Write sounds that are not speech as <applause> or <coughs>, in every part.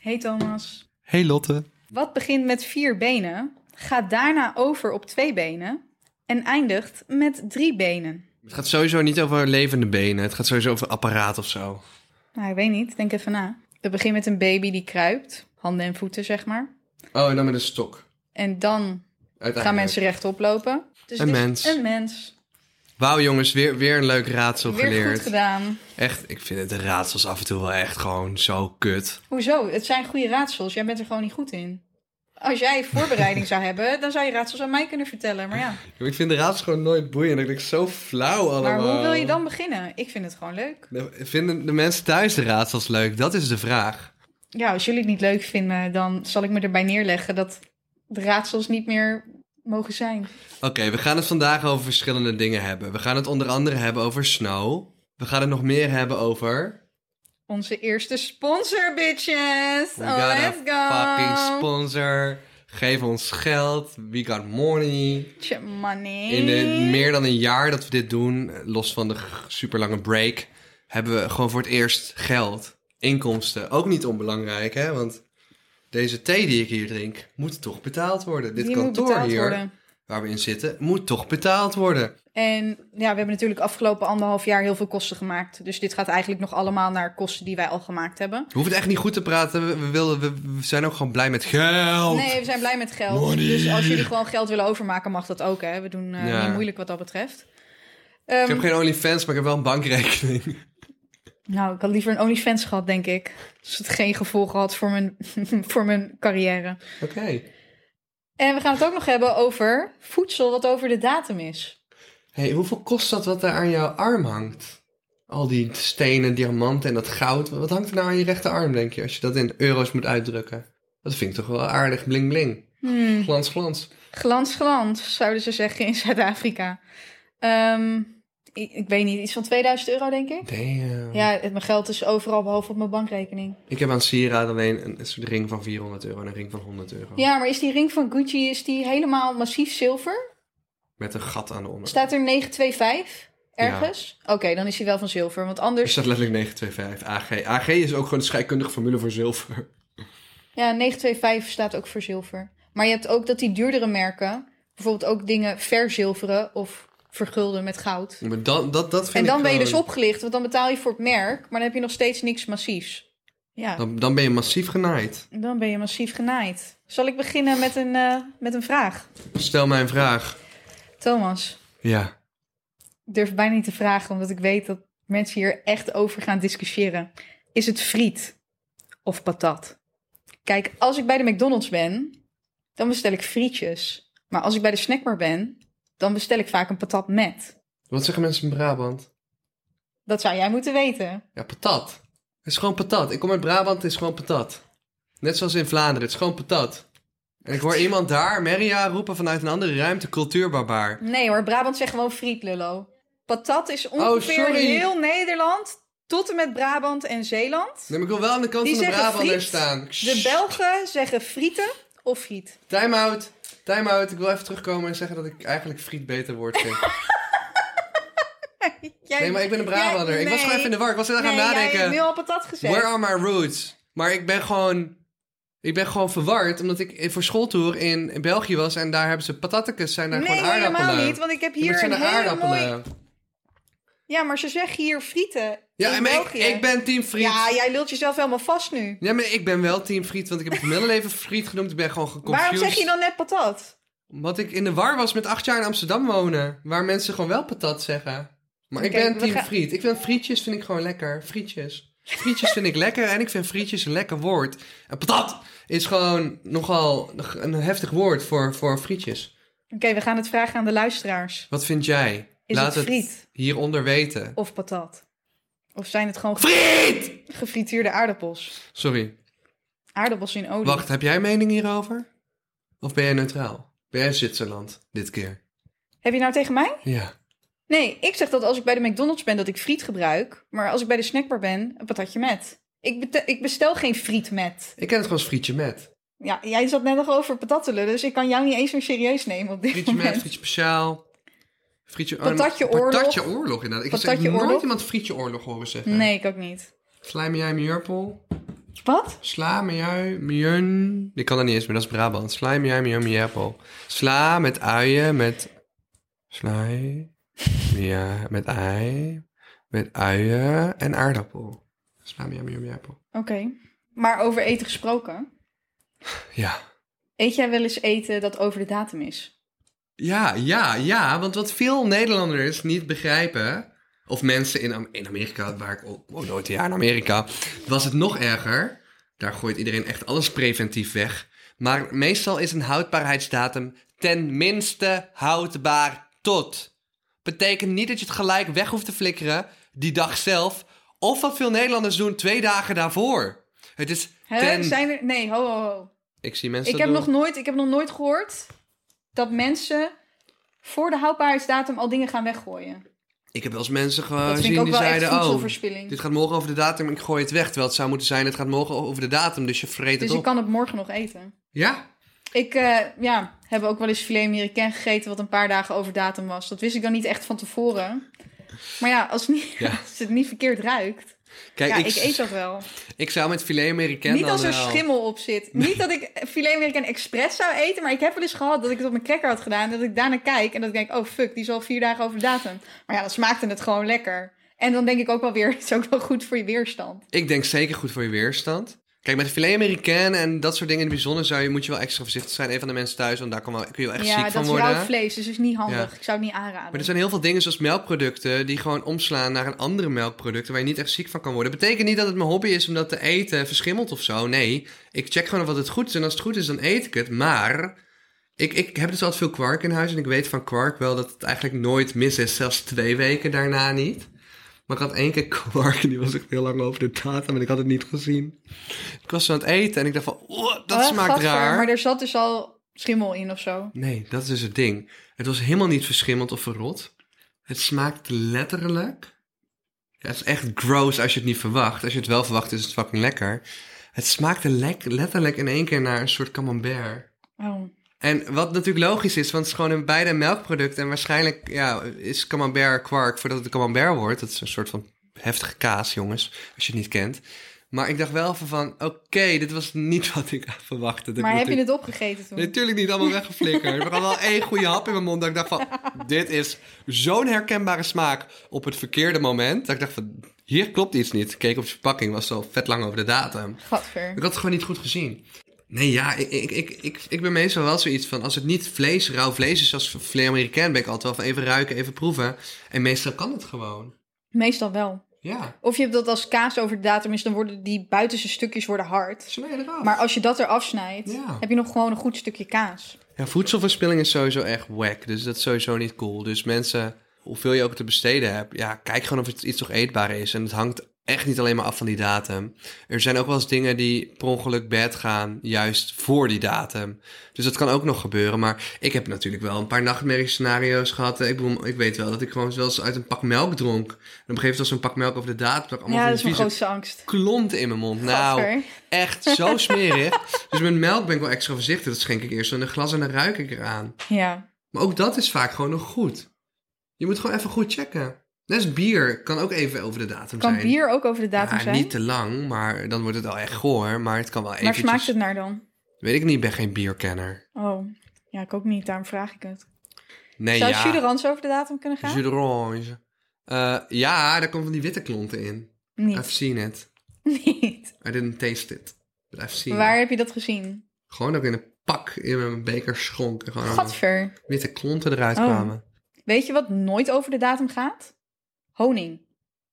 Hey Thomas. Hey Lotte. Wat begint met vier benen, gaat daarna over op twee benen en eindigt met drie benen? Het gaat sowieso niet over levende benen. Het gaat sowieso over apparaat of zo. Nou, ik weet niet. Denk even na. Het begint met een baby die kruipt. Handen en voeten, zeg maar. Oh, en dan met een stok. En dan gaan mensen rechtop lopen. Dus Een het is mens. Een mens. Wauw jongens, weer, weer een leuk raadsel Weer geleerd. goed gedaan. Echt, ik vind het de raadsels af en toe wel echt gewoon zo kut. Hoezo? Het zijn goede raadsels. Jij bent er gewoon niet goed in. Als jij voorbereiding zou hebben, dan zou je raadsels aan mij kunnen vertellen. Maar ja, Ik vind de raadsels gewoon nooit boeiend. Ik denk zo flauw allemaal. maar hoe wil je dan beginnen? Ik vind het gewoon leuk. Vinden de mensen thuis de raadsels leuk? Dat is de vraag. Ja, als jullie het niet leuk vinden, dan zal ik me erbij neerleggen dat de raadsels niet meer mogen zijn. Oké, we gaan het vandaag over verschillende dingen hebben. We gaan het onder andere hebben over snow. We gaan het nog meer hebben over... Onze eerste sponsor, bitches! We Oh, let's go! fucking sponsor. Geef ons geld. We got money. Tje, money. In de meer dan een jaar dat we dit doen, los van de super lange break, hebben we gewoon voor het eerst geld. Inkomsten. Ook niet onbelangrijk, hè? Want deze thee die ik hier drink, moet toch betaald worden. Dit Die kantoor hier, worden. waar we in zitten, moet toch betaald worden. En ja, we hebben natuurlijk afgelopen anderhalf jaar heel veel kosten gemaakt. Dus dit gaat eigenlijk nog allemaal naar kosten die wij al gemaakt hebben. We hoeven het echt niet goed te praten. We, we, willen, we, we zijn ook gewoon blij met geld. Nee, we zijn blij met geld. Money. Dus als jullie gewoon geld willen overmaken, mag dat ook. Hè? We doen eh, Ja. niet moeilijk wat dat betreft. Ik Ehm, heb geen OnlyFans, maar ik heb wel een bankrekening. Nou, ik had liever een OnlyFans gehad, denk ik. Als het geen gevolgen had voor mijn, <laughs> voor mijn carrière. Oké. En we gaan het ook nog hebben over voedsel wat over de datum is. hey, hoeveel kost dat wat daar aan jouw arm hangt? Al die stenen, diamanten en dat goud. Wat hangt er nou aan je rechterarm, denk je, als je dat in euro's moet uitdrukken? Dat vind ik toch wel aardig bling bling. Hmm. Glans glans. Glans, glans, zouden ze zeggen in Zuid-Afrika. Ehm, ik, ik weet niet, iets van 2000 euro, denk ik. Damn. Ja, het- mijn geld is overal behalve op mijn bankrekening. Ik heb aan sieraad alleen een, een soort ring van 400 euro en een ring van 100 euro. Ja, maar is die ring van Gucci is die helemaal massief zilver? Met een gat aan de onder. Staat er 925 ergens? Oké, dan is hij wel van zilver, want Er anders... staat letterlijk 925 AG. AG is ook gewoon een scheikundige formule voor zilver. <laughs> Ja, 925 staat ook voor zilver. Maar je hebt ook dat die duurdere merken, bijvoorbeeld ook dingen verzilveren of vergulden met goud. Maar dat, dat, dat vind En dan ik ben je dus opgelicht, want dan betaal je voor het merk, maar dan heb je nog steeds niks massiefs. Ja, Dan, dan ben je massief genaaid. dan ben je massief genaaid. Zal ik beginnen met een, eh, met een vraag? Stel mij een vraag. Thomas, Ja. ik durf bijna niet te vragen, omdat ik weet dat mensen hier echt over gaan discussiëren. Is het friet of patat? Kijk, als ik bij de McDonald's ben, dan bestel ik frietjes. Maar als ik bij de snackbar ben, dan bestel ik vaak een patat met. Wat zeggen mensen in Brabant? Dat zou jij moeten weten. Ja, patat. Het is gewoon patat. Ik kom uit Brabant, het is gewoon patat. Net zoals in Vlaanderen, het is gewoon patat. En ik hoor iemand daar, Meria, roepen vanuit een andere ruimte, cultuurbarbaar. Nee hoor, Brabant zegt gewoon friet, lullo. Patat is ongeveer sorry. heel Nederland, tot en met Brabant en Zeeland. Nee, maar ik wil wel aan de kant Die van de friet. staan. De Belgen zeggen frieten of friet. Time out. Time out. Ik wil even terugkomen en zeggen dat ik eigenlijk friet beter woord vind. <laughs> Jij- Nee, maar ik ben een Brabander. Ik was gewoon nee. even in de war. Ik was heel erg aan Nee, het jij hebt nadenken. nu al patat gezegd. Where are my roots? Maar ik ben gewoon... Ik ben gewoon verward, omdat ik voor schooltour in, in België was en daar hebben ze patattekes, zijn daar nee, gewoon aardappelen. helemaal niet, want ik heb hier het een hele aardappelen. mooie... Ja, maar ze zeggen hier frieten Ja, in maar ik, ik ben team friet. Ja, jij lult jezelf helemaal vast nu. Ja, maar ik ben wel team friet, want ik heb het mijn hele leven friet genoemd. Ik ben gewoon geconfused. Waarom zeg je dan net patat? Omdat ik in de war was met acht jaar in Amsterdam wonen. Waar mensen gewoon wel patat zeggen. Maar ik ben team gaan- friet. Ik vind frietjes vind ik gewoon lekker. Frietjes. Frietjes vind ik lekker en ik vind frietjes een lekker woord. En patat is gewoon nogal een heftig woord voor, voor frietjes. Oké, we gaan het vragen aan de luisteraars. Wat vind jij? Is Laat het friet hieronder weten. of patat? Of zijn het gewoon Friet! gefrituurde aardappels? Sorry. Aardappels in olie. Wacht, heb jij mening hierover? Of ben jij neutraal? Ben jij Zwitserland dit keer? Heb je nou tegen mij? Ja. Nee, ik zeg dat als ik bij de McDonald's ben dat ik friet gebruik. Maar als ik bij de snackbar ben, een patatje met. Ik, ik bestel geen friet met. Ik ken het gewoon als frietje met. Ja, jij zat net nog over patat te lullen, dus ik kan jou niet eens meer serieus nemen op dit Frietje met, moment. frietje speciaal. Frietje, Patatje oorlog. Patatje oorlog, inderdaad. Ik heb Patatje echt nooit iemand frietje oorlog horen zeggen. Nee, ik ook niet. Slijm jij mijn jurpel? Wat? Sla, miau, miun. Ik kan dat niet eens meer, dat is Brabant. Sla, miau, miau, miappel. Sla met uien, met... Sla, ja, met ei, met uien en aardappel. Sla, miau, miau, miappel. Oké. Maar over eten gesproken. Ja. Eet jij wel eens eten dat over de datum is? Ja, ja, ja. Want wat veel Nederlanders niet begrijpen... of mensen in, Am- in Amerika, waar ik ook woon nooit een jaar in Amerika... was het nog erger. Daar gooit iedereen echt alles preventief weg. Maar meestal is een houdbaarheidsdatum ten minste houdbaar tot. Betekent niet dat je het gelijk weg hoeft te flikkeren die dag zelf... of wat veel Nederlanders doen twee dagen daarvoor. Het is Hè? ten... Zijn er... Nee, ho, ho, ho. Ik zie mensen Ik heb, doen. nog nooit, ik heb nog nooit gehoord dat mensen voor de houdbaarheidsdatum al dingen gaan weggooien. Ik heb wel eens mensen gezien die zeiden... oh. Dit gaat morgen over de datum, ik gooi het weg. Terwijl het zou moeten zijn, het gaat morgen over de datum, dus je vreet dus het ik op. kan het morgen nog eten. Ja? Ik eh, ja, heb ook wel eens filet américain gegeten wat een paar dagen over datum was. Dat wist ik dan niet echt van tevoren. Maar ja, als het niet, Ja. <laughs> als het niet verkeerd ruikt. Kijk, ja, ik, ik, eet dat wel. ik zou met filet Amerikaan niet dan als er wel- schimmel op zit. Niet dat ik filet américain expres zou eten. Maar ik heb wel eens gehad dat ik het op mijn cracker had gedaan. Dat ik daarna kijk en dat ik denk, oh fuck, die is al vier dagen over de datum. Maar ja, dan smaakte het gewoon lekker. En dan denk ik ook wel weer, <laughs> het is ook wel goed voor je weerstand. Ik denk zeker goed voor je weerstand. Kijk, met filet Amerikaan en dat soort dingen in het bijzonder zou je, moet je wel extra voorzichtig zijn. Een van de mensen thuis, want daar kan wel, kun je wel echt ja, ziek dat van is worden. rauw vlees, dus is niet handig. Ja. Ik zou het niet aanraden. Maar er zijn heel veel dingen zoals melkproducten die gewoon omslaan naar een andere melkproduct waar je niet echt ziek van kan worden. Betekent niet dat het mijn hobby is om dat te eten verschimmelt of zo. Nee, ik check gewoon of wat het goed is en als het goed is dan eet ik het. Maar ik, ik heb dus altijd veel kwark in huis en ik weet van kwark wel dat het eigenlijk nooit mis is, zelfs twee weken daarna niet. Maar ik had één keer kwark en die was echt heel lang over de datum en ik had het niet gezien. Ik was zo aan het eten en ik dacht van, oh, dat Oh, smaakt raar. Maar er zat dus al schimmel in of zo. Nee, dat is dus het ding. Het was helemaal niet verschimmeld of verrot. Het smaakt letterlijk. Ja, het is echt gross als je het niet verwacht. Als je het wel verwacht, is het fucking lekker. Het smaakte letterlijk in één keer naar een soort camembert. Oh. En wat natuurlijk logisch is, want het is gewoon een beide melkproduct. En waarschijnlijk ja, is camembert kwark voordat het camembert wordt. Dat is een soort van heftige kaas, jongens, als je het niet kent. Maar ik dacht wel van, oké, dit was niet <laughs> wat ik verwachtte. Maar heb je het opgegeten toen? Nee, natuurlijk niet allemaal <laughs> weggeflikkerd. Ik had wel één goede hap in mijn mond. Dat ik dacht van, dit is zo'n herkenbare smaak op het verkeerde moment. Dat ik dacht van, hier klopt iets niet. Ik keek op de verpakking, was zo vet lang over de datum. Gadver. Ik had het gewoon niet goed gezien. Nee, ja, ik, ik, ik, ik, ik ben meestal wel zoiets van... als het niet vlees, rauw vlees is zoals filet Amerikaan... ben ik altijd wel van even ruiken, even proeven. En meestal kan het gewoon. Meestal wel. Ja, Of je hebt dat als kaas over de datum is, dan worden die buitenste stukjes worden hard. snij eraf. Maar als je dat eraf snijdt, Ja. heb je nog gewoon een goed stukje kaas. Ja, voedselverspilling is sowieso echt wack. Dus dat is sowieso niet cool. Dus mensen, hoeveel je ook te besteden hebt... ja, kijk gewoon of het iets nog eetbaar is. En het hangt echt niet alleen maar af van die datum. Er zijn ook wel eens dingen die per ongeluk bad gaan... juist voor die datum. Dus dat kan ook nog gebeuren. Maar ik heb natuurlijk wel een paar nachtmerriescenario's gehad. Ik, bedoel, ik weet wel dat ik gewoon wel eens uit een pak melk dronk. En op een gegeven moment was zo'n pak melk over de datum... dat allemaal Ja, dat is mijn grootste angst. klonten in mijn mond. Nou, echt zo <laughs> smerig. dus met melk ben ik wel extra voorzichtig. Dat schenk ik eerst in een glas en dan ruik ik eraan. Ja. Maar ook dat is vaak gewoon nog goed. Je moet gewoon even goed checken. Als bier kan ook even over de datum Kan zijn. bier ook over de datum ja, zijn? niet te lang, maar dan wordt het al echt goor. Maar het kan wel even. maar smaakt het naar dan? Weet ik niet, ik ben geen bierkenner. Oh, ja, ik ook niet. Daarom vraag ik het. Nee, Zou ja. jus de rans over de datum kunnen gaan? Jus d'orange. Eh, ja, daar komen van die witte klonten in. I've Niet. seen it. <laughs> Niet. I didn't taste it. But I've seen Waar it. heb je dat gezien? Gewoon ook in een pak in mijn beker schonk. Gewoon Gadver. witte klonten eruit Oh. kwamen. Weet je wat nooit over de datum gaat? Honing.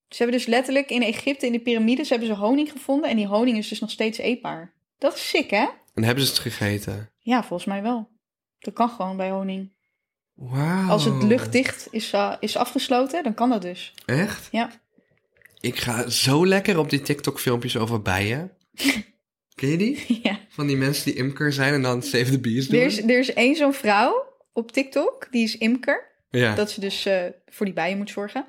Ze hebben dus letterlijk in Egypte in de piramides hebben ze honing gevonden. En die honing is dus nog steeds eetbaar. Dat is sick, hè? En hebben ze het gegeten? Ja, volgens mij wel. Dat kan gewoon bij honing. Wauw. Als het luchtdicht is, uh, is afgesloten, dan kan dat dus. Echt? Ja. Ik ga zo lekker op die TikTok-filmpjes over bijen. <laughs> Ken je die? ja. Van die mensen die imker zijn en dan Save the Bees doen? Er is, er is één zo'n vrouw op TikTok, die is imker. Ja. Dat ze dus eh, voor die bijen moet zorgen.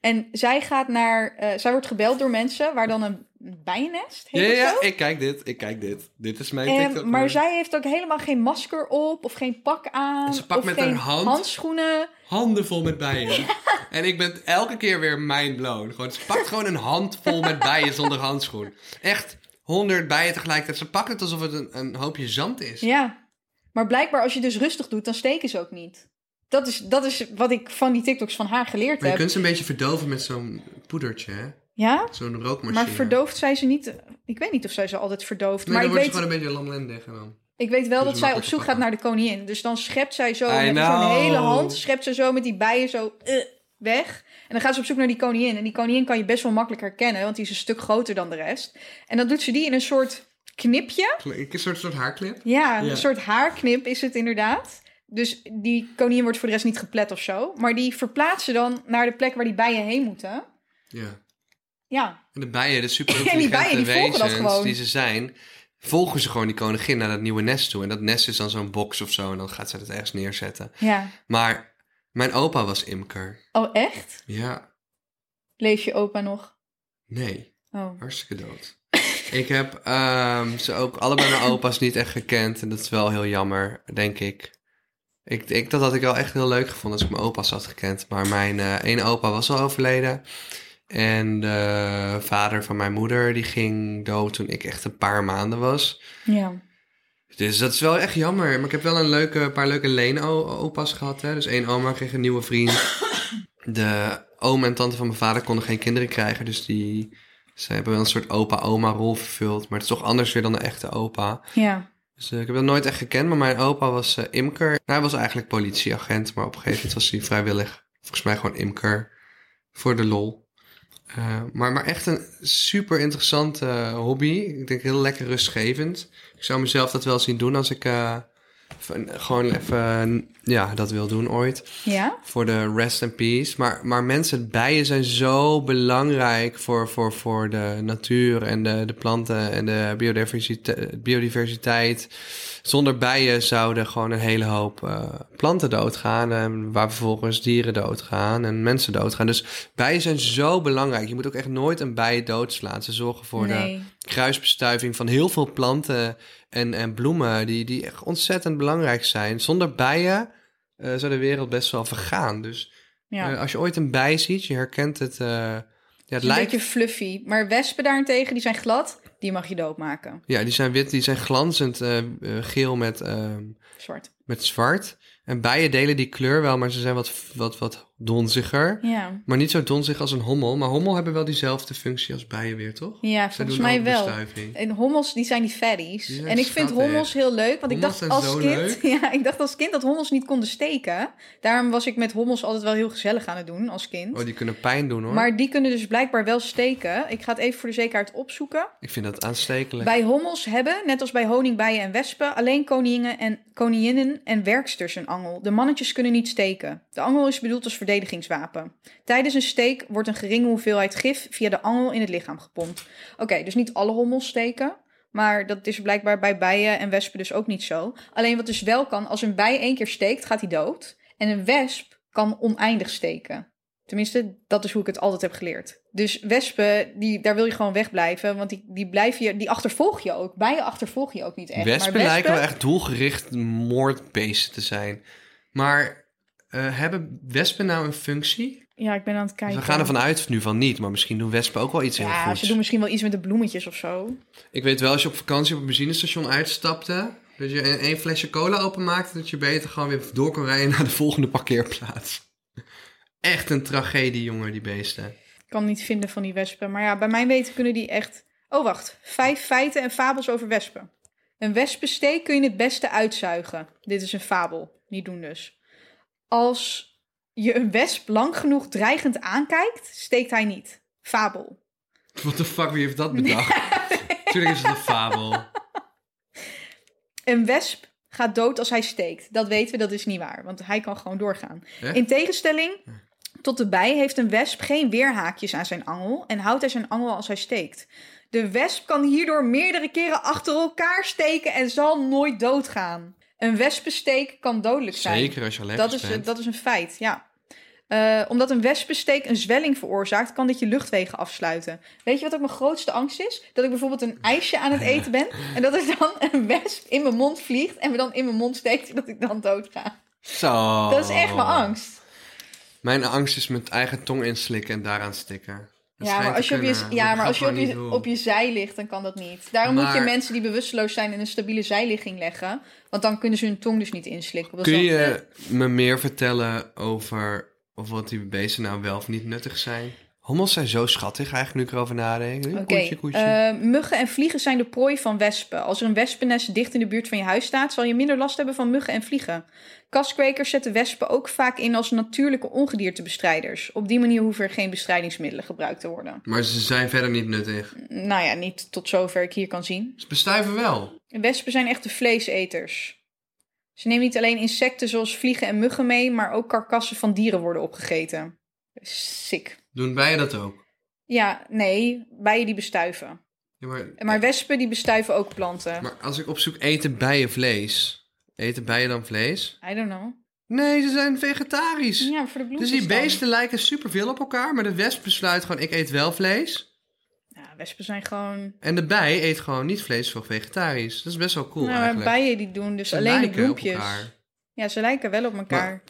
En zij gaat naar, eh, zij wordt gebeld door mensen waar dan een bijennest ja, heet ja, ik kijk dit, ik kijk dit. Dit is mijn TikTok. maar zij heeft ook helemaal geen masker op of geen pak aan. En ze pakt of met haar hand- handschoenen. Handen vol met <laughs> bijen. En ik ben elke keer weer mindblown. Gewoon, ze pakt gewoon een hand vol met bijen zonder handschoen. Echt honderd bijen tegelijkertijd. Ze pakken het alsof het een, een hoopje zand is. Ja. Maar blijkbaar als je dus rustig doet, dan steken ze ook niet. Dat is, dat is wat ik van die TikToks van haar geleerd Maar je heb. kunt ze een beetje verdoven met zo'n poedertje, hè? Ja? Zo'n rookmachine. Maar verdooft zij ze niet? Ik weet niet of zij ze altijd verdooft. Nee, maar dan ik wordt weet, ze gewoon een beetje lamlendig en dan. ik weet wel je dat zij op zoek gaat naar de koningin. Dus dan schept zij zo I met zo'n hele hand, schept ze zo met die bijen zo eh, weg. En dan gaat ze op zoek naar die koningin. En die koningin kan je best wel makkelijk herkennen, want die is een stuk groter dan de rest. En dan doet ze die in een soort knipje. Een soort, soort haarclip. Ja, Ja. een soort haarknip is het inderdaad. Dus die koningin wordt voor de rest niet geplet of zo. Maar die verplaatsen dan naar de plek waar die bijen heen moeten. Ja. Ja, En de bijen, de super <laughs> En die bijen, die volgen dat gewoon. die ze zijn, volgen ze gewoon die koningin naar dat nieuwe nest toe. En dat nest is dan zo'n box of zo en dan gaat ze het ergens neerzetten. ja. Maar mijn opa was imker. Oh, echt? Ja, Leef je opa nog? nee, Oh. hartstikke dood. <laughs> Ik heb ehm, ze ook allebei mijn opa's niet echt gekend en dat is wel heel jammer, denk ik. Ik, ik dat had ik wel echt heel leuk gevonden als ik mijn opa's had gekend. Maar mijn ene opa was al overleden. En de vader van mijn moeder, die ging dood toen ik echt een paar maanden was. Ja. Dus dat is wel echt jammer. Maar ik heb wel een leuke, paar leuke leen-opa's gehad. Hè? Dus één oma kreeg een nieuwe vriend. <coughs> De oom en tante van mijn vader konden geen kinderen krijgen. Dus die, ze hebben wel een soort opa-oma-rol vervuld. Maar het is toch anders weer dan een echte opa. Ja. Dus eh, ik heb dat nooit echt gekend. Maar mijn opa was eh, imker. Hij was eigenlijk politieagent. Maar op een gegeven moment was hij vrijwillig. Volgens mij gewoon imker. Voor de lol. Eh, maar, maar echt een super interessante hobby. Ik denk heel lekker rustgevend. Ik zou mezelf dat wel zien doen als ik gewoon even ja, dat wil doen ooit. Ja? Voor de rest and peace. Maar, maar mensen, bijen zijn zo belangrijk voor, voor, voor de natuur en de, de planten en de biodiversiteit. biodiversiteit. Zonder bijen zouden gewoon een hele hoop eh, planten doodgaan. En waar vervolgens dieren doodgaan en mensen doodgaan. Dus bijen zijn zo belangrijk. Je moet ook echt nooit een bij doodslaan. Ze zorgen voor de kruisbestuiving van heel veel planten en, en bloemen die, die echt ontzettend belangrijk zijn. Zonder bijen eh, zou de wereld best wel vergaan. Dus Ja. eh, als je ooit een bij ziet, je herkent het. eh, ja, het een lijkt. beetje fluffy. Maar wespen daarentegen, die zijn glad. Die mag je doodmaken. Ja, die zijn wit, die zijn glanzend eh, eh, geel met, ehm, Zwart. met zwart. En bijen delen die kleur wel, maar ze zijn wat, wat, wat donziger. Ja. Maar niet zo donzig als een hommel. Maar hommel hebben wel diezelfde functie als bijen weer, toch? Ja, Zij volgens mij wel. En hommels, die zijn die fatties. En ik vind hommels heel leuk, want ik dacht als kind, <laughs> ja, ik dacht als kind dat hommels niet konden steken. Daarom was ik met hommels altijd wel heel gezellig aan het doen als kind. Oh, die kunnen pijn doen hoor. Maar die kunnen dus blijkbaar wel steken. Ik ga het even voor de zekerheid opzoeken. Ik vind dat aanstekelijk. Bij hommels hebben, net als bij honingbijen en wespen, alleen koningen en koninginnen en werksters een angel. De mannetjes kunnen niet steken. De angel is bedoeld als verdedigingswapen. Tijdens een steek wordt een geringe hoeveelheid gif via de angel in het lichaam gepompt. Oké, dus niet alle hommels steken. Maar dat is blijkbaar bij bijen en wespen dus ook niet zo. Alleen wat dus wel kan, als een bij één keer steekt, gaat hij dood. En een wesp kan oneindig steken. Tenminste, dat is hoe ik het altijd heb geleerd. Dus wespen, die, daar wil je gewoon wegblijven. Want die, die, blijf je, die achtervolg je ook. Bijen achtervolg je ook niet echt. Wespen, maar lijken wel echt doelgericht moordbeesten te zijn. Maar eh, hebben wespen nou een functie? Ja, ik ben aan het kijken. We gaan ervan uit nu van niet, maar misschien doen wespen ook wel iets heel Ja, goeds. ze doen misschien wel iets met de bloemetjes of zo. Ik weet wel, als je op vakantie op een benzinestation uitstapte... dat je een, één flesje cola openmaakte... dat je beter gewoon weer door kon rijden <laughs> naar de volgende parkeerplaats. Echt een tragedie, jongen, die beesten. Ik kan niet vinden van die wespen. Maar ja, bij mijn weten kunnen die echt... Oh, wacht. Vijf feiten en fabels over wespen. Een wespensteek kun je het beste uitzuigen. Dit is een fabel. Niet doen dus. Als je een wesp lang genoeg dreigend aankijkt, steekt hij niet. Fabel. <laughs> What the fuck, wie heeft dat bedacht? <laughs> Tuurlijk is het een fabel. Een wesp gaat dood als hij steekt. Dat weten we, dat is niet waar. Want hij kan gewoon doorgaan. Echt? In tegenstelling tot de bij heeft een wesp geen weerhaakjes aan zijn angel en houdt hij zijn angel als hij steekt. De wesp kan hierdoor meerdere keren achter elkaar steken en zal nooit doodgaan. Een wespensteek kan dodelijk zijn. Zeker als je allergisch Dat is, bent. dat is een feit, ja. Eh, omdat een wespensteek een zwelling veroorzaakt, kan dit je luchtwegen afsluiten. Weet je wat ook mijn grootste angst is? Dat ik bijvoorbeeld een ijsje aan het eten ben <laughs> en dat er dan een wesp in mijn mond vliegt en me dan in mijn mond steekt en dat ik dan dood ga. Zo. Dat is echt mijn angst. Mijn angst is mijn eigen tong inslikken en daaraan stikken. Ja, maar als je, op je, ja, maar als je, op, je, op zij ligt, dan kan dat niet. Daarom moet je mensen die bewusteloos zijn in een stabiele zijligging leggen. Want dan kunnen ze hun tong dus niet inslikken. Dat Kun je me meer vertellen over of wat die beesten nou wel of niet nuttig zijn? Hommels zijn zo schattig eigenlijk nu ik erover nadenk. Oké, Koetje, koetje. eh, muggen en vliegen zijn de prooi van wespen. Als er een wespennest dicht in de buurt van je huis staat, zal je minder last hebben van muggen en vliegen. Kaskwekers zetten wespen ook vaak in als natuurlijke ongediertebestrijders. Op die manier hoeven er geen bestrijdingsmiddelen gebruikt te worden. maar ze zijn verder niet nuttig. Nou ja, niet tot zover ik hier kan zien. Ze bestuiven wel. Wespen zijn echte vleeseters. Ze nemen niet alleen insecten zoals vliegen en muggen mee, maar ook karkassen van dieren worden opgegeten. Sick. Doen bijen dat ook? Ja, nee, bijen die bestuiven. Ja, maar, Maar wespen die bestuiven ook planten. maar als ik opzoek eten bijen vlees. Eten bijen dan vlees? I don't know. Nee, ze zijn vegetarisch. Ja, voor de dus bloempjes die beesten lijken superveel op elkaar. Maar de wesp besluit gewoon, ik eet wel vlees. Ja, wespen zijn gewoon... En de bij eet gewoon niet vlees, voor vegetarisch. Dat is best wel cool nou, maar eigenlijk. bijen die doen dus Ze alleen de bloempjes. Ja, ze lijken wel op elkaar. Maar,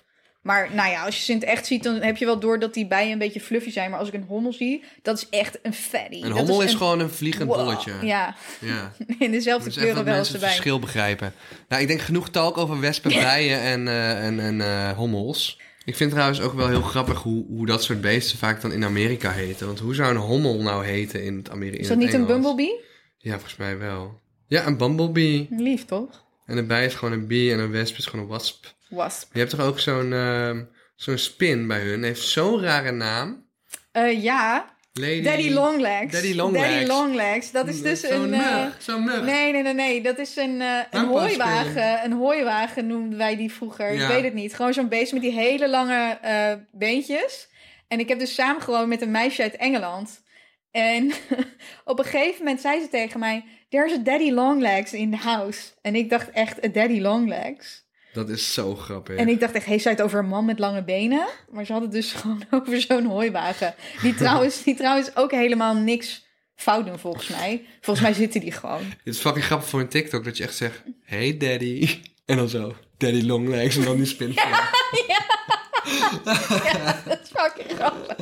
nou ja, als je ze in het echt ziet, dan heb je wel door dat die bijen een beetje fluffy zijn. Maar als ik een hommel zie, dat is echt een fatty. Een Dat hommel is, een- gewoon een vliegend Wow, bolletje. Ja, ja. <laughs> in dezelfde Dus kleuren wel als het verschil begrijpen. Nou, ik denk genoeg talk over wespen, <laughs> bijen en, eh, en, en eh, hommels. Ik vind trouwens ook wel heel grappig hoe, hoe dat soort beesten vaak dan in Amerika heten. Want hoe zou een hommel nou heten in het Amerika? Is dat niet een bumblebee? Ja, volgens mij wel. Ja, een bumblebee. Lief, toch? En een bij is gewoon een bee en een wesp is gewoon een wasp. Wasp. Je hebt toch ook zo'n ehm, zo'n spin bij hun. Heeft zo'n rare naam. Eh, ja, Lady... Daddy Longlegs. Daddy Longlegs. Daddy Longlegs. Dat is dus Zo'n een... eh, mug. Zo'n mug. Nee, nee, nee, nee. Dat is een, eh, een hooiwagen. Een hooiwagen noemden wij die vroeger. Ja. Ik weet het niet. Gewoon zo'n beest met die hele lange eh, beentjes. En ik heb dus samen gewoon met een meisje uit Engeland. En <laughs> op een gegeven moment zei ze tegen mij... There's a daddy longlegs in the house. En ik dacht echt, a daddy longlegs. Dat is zo grappig. En ik dacht echt, heeft zij het over een man met lange benen? Maar ze had het dus <laughs> gewoon over zo'n hooiwagen. Die trouwens, die trouwens ook helemaal niks fout doen volgens mij. Volgens mij zitten die gewoon. Het is fucking grappig voor een TikTok dat je echt zegt: Hey daddy. En dan zo: Daddy longlegs. En dan die spin. <laughs> Dat is fucking grappig.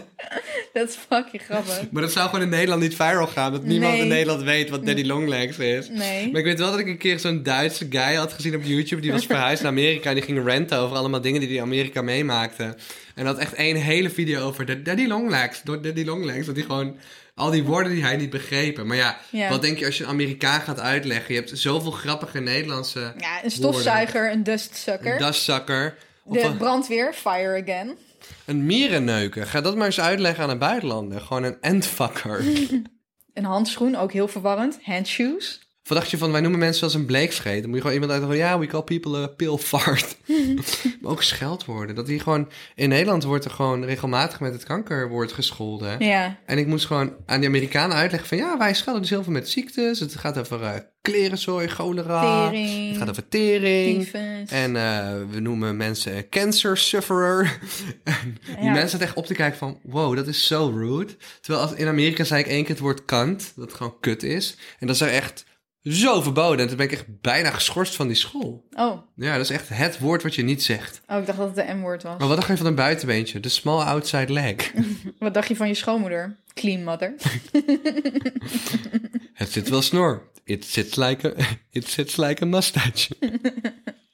Dat is fucking grappig. Maar dat zou gewoon in Nederland niet viral gaan. Dat niemand Nee. in Nederland weet wat Daddy Longlegs is. Nee. Maar ik weet wel dat ik een keer zo'n Duitse guy had gezien op YouTube. Die was <laughs> verhuisd naar Amerika. En die ging ranten over allemaal dingen die hij in Amerika meemaakte. En had echt één hele video over Daddy Longlegs. Door Daddy Longlegs. Dat hij gewoon... Al die woorden die hij niet begrepen. Maar ja, Ja. wat denk je als je een Amerikaan gaat uitleggen? Je hebt zoveel grappige Nederlandse... Ja, een stofzuiger, een dustsucker. Een daszakker. De brandweer, fire again. een mierenneuker. Ga dat maar eens uitleggen aan een buitenlander. Gewoon een endfucker. <laughs> Een handschoen, ook heel verwarrend. Handshoes. Wat dacht je van, wij noemen mensen als een bleekscheet. Dan moet je gewoon iemand uit ja, we call people a pill fart. <laughs> maar ook scheldwoorden. Dat die gewoon, in Nederland wordt er gewoon regelmatig met het kankerwoord gescholden. Ja. En ik moest gewoon aan die Amerikanen uitleggen van, ja, wij schelden dus heel veel met ziektes. Het gaat over eh klerenzooi, cholera. Tering. Het gaat over tering. Tyfus. En eh, we noemen mensen cancer sufferer. <laughs> en die Ja. mensen zaten echt op te kijken van... wow, dat is zo rude. Terwijl als, in Amerika zei ik één keer het woord kant. Dat gewoon kut is. En dat is er echt zo verboden. En toen ben ik echt bijna geschorst van die school. Oh. Ja, dat is echt het woord wat je niet zegt. oh, ik dacht dat het de M-woord was. Maar wat dacht je van een buitenbeentje? De small outside leg. <laughs> Wat dacht je van je schoonmoeder? Clean mother. <laughs> het zit wel snor. It sits like a, <laughs> it sits like a mustache.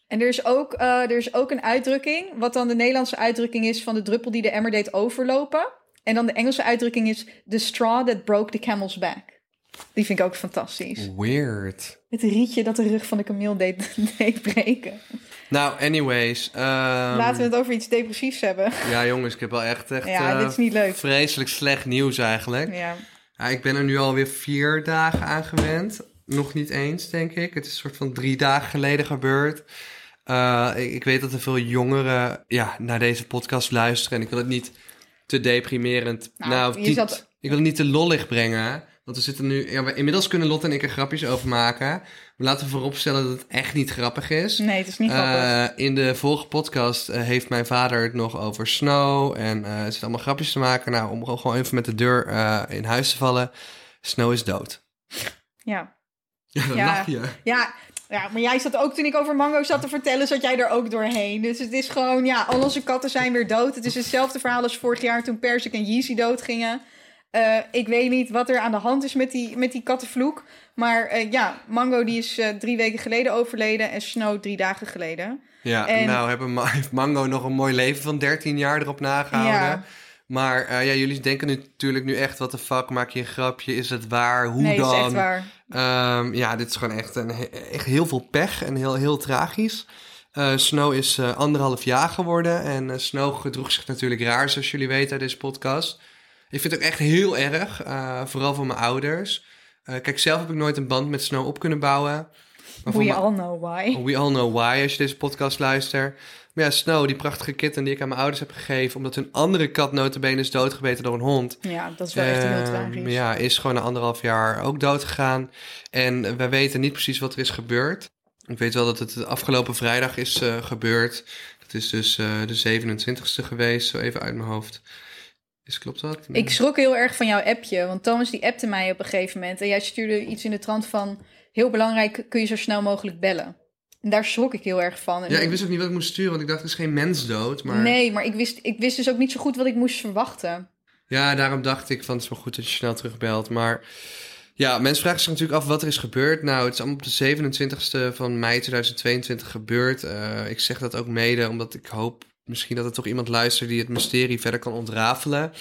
En er is, ook, eh, er is ook een uitdrukking, wat dan de Nederlandse uitdrukking is van de druppel die de emmer deed overlopen. En dan de Engelse uitdrukking is the straw that broke the camel's back. Die vind ik ook fantastisch. Weird. Het rietje dat de rug van de kameel deed, <laughs> deed breken. Nou, anyways. ehm, Laten we het over iets depressiefs hebben. Ja, jongens, ik heb wel echt, echt Ja, eh, dit is niet leuk. vreselijk slecht nieuws eigenlijk. Ja. Ja, ik ben er nu alweer vier dagen aan gewend. Nog niet eens, denk ik. Het is een soort van drie dagen geleden gebeurd. Eh, ik, ik weet dat er veel jongeren ja, naar deze podcast luisteren. En ik wil het niet te deprimerend... Nou, Nou, zat- ik wil het niet te lollig brengen. Want we zitten nu... Ja, we- inmiddels kunnen Lot en ik er grapjes over maken. Maar laten we vooropstellen dat het echt niet grappig is. Nee, het is niet grappig. Eh, in de vorige podcast eh, heeft mijn vader het nog over Snow. En eh er zitten allemaal grapjes te maken. Nou, om gewoon even met de deur in huis te vallen. Snow is dood. ja. Ja, dan Ja. lach je. Ja, ja, maar jij zat ook toen ik over mango zat te vertellen, zat jij er ook doorheen. Dus het is gewoon, ja, al onze katten zijn weer dood. Het is hetzelfde verhaal als vorig jaar toen Persik en Yeezy dood Eh, ik weet niet wat er aan de hand is met die, met die kattenvloek. Maar eh, ja, Mango die is eh, drie weken geleden overleden en Snow drie dagen geleden. Ja, En- nou hebben Ma- <laughs> heeft Mango nog een mooi leven van 13 jaar erop nagehouden. Ja. Maar ja, jullie denken nu, natuurlijk nu echt, wat de fuck, maak je een grapje? Is het waar? Hoe nee, dan? dat is echt waar. Ehm, ja, dit is gewoon echt, een, echt heel veel pech en heel, heel tragisch. Snow is anderhalf jaar geworden en Snow gedroeg zich natuurlijk raar, zoals jullie weten uit deze podcast. Ik vind het ook echt heel erg, eh, vooral voor mijn ouders. Eh, kijk, zelf heb ik nooit een band met Snow op kunnen bouwen. Maar We all know why. We all know why als je deze podcast luistert. Maar ja, Snow, die prachtige kitten die ik aan mijn ouders heb gegeven... omdat hun andere kat notabene is doodgebeten door een hond... Ja, dat is wel echt heel Ehm, tragisch. Ja, is gewoon na anderhalf jaar ook dood gegaan. En wij weten niet precies wat er is gebeurd. Ik weet wel dat het afgelopen vrijdag is eh, gebeurd. Dat is dus de 27e geweest, zo even uit mijn hoofd. Is, klopt dat? Ik schrok heel erg van jouw appje, want Thomas die appte mij op een gegeven moment. En jij stuurde iets in de trant van, heel belangrijk, kun je zo snel mogelijk bellen. En daar schrok ik heel erg van. En Ja, ik wist ook niet wat ik moest sturen, want ik dacht, er is geen mens dood. Maar Nee, maar ik wist, ik wist dus ook niet zo goed wat ik moest verwachten. Ja, daarom dacht ik van het is wel goed dat je snel terugbelt. Maar ja, mensen vragen zich natuurlijk af wat er is gebeurd. Nou, het is allemaal op de 27e van mei 2022 gebeurd. Eh, ik zeg dat ook mede omdat ik hoop misschien dat er toch iemand luistert die het mysterie verder kan ontrafelen.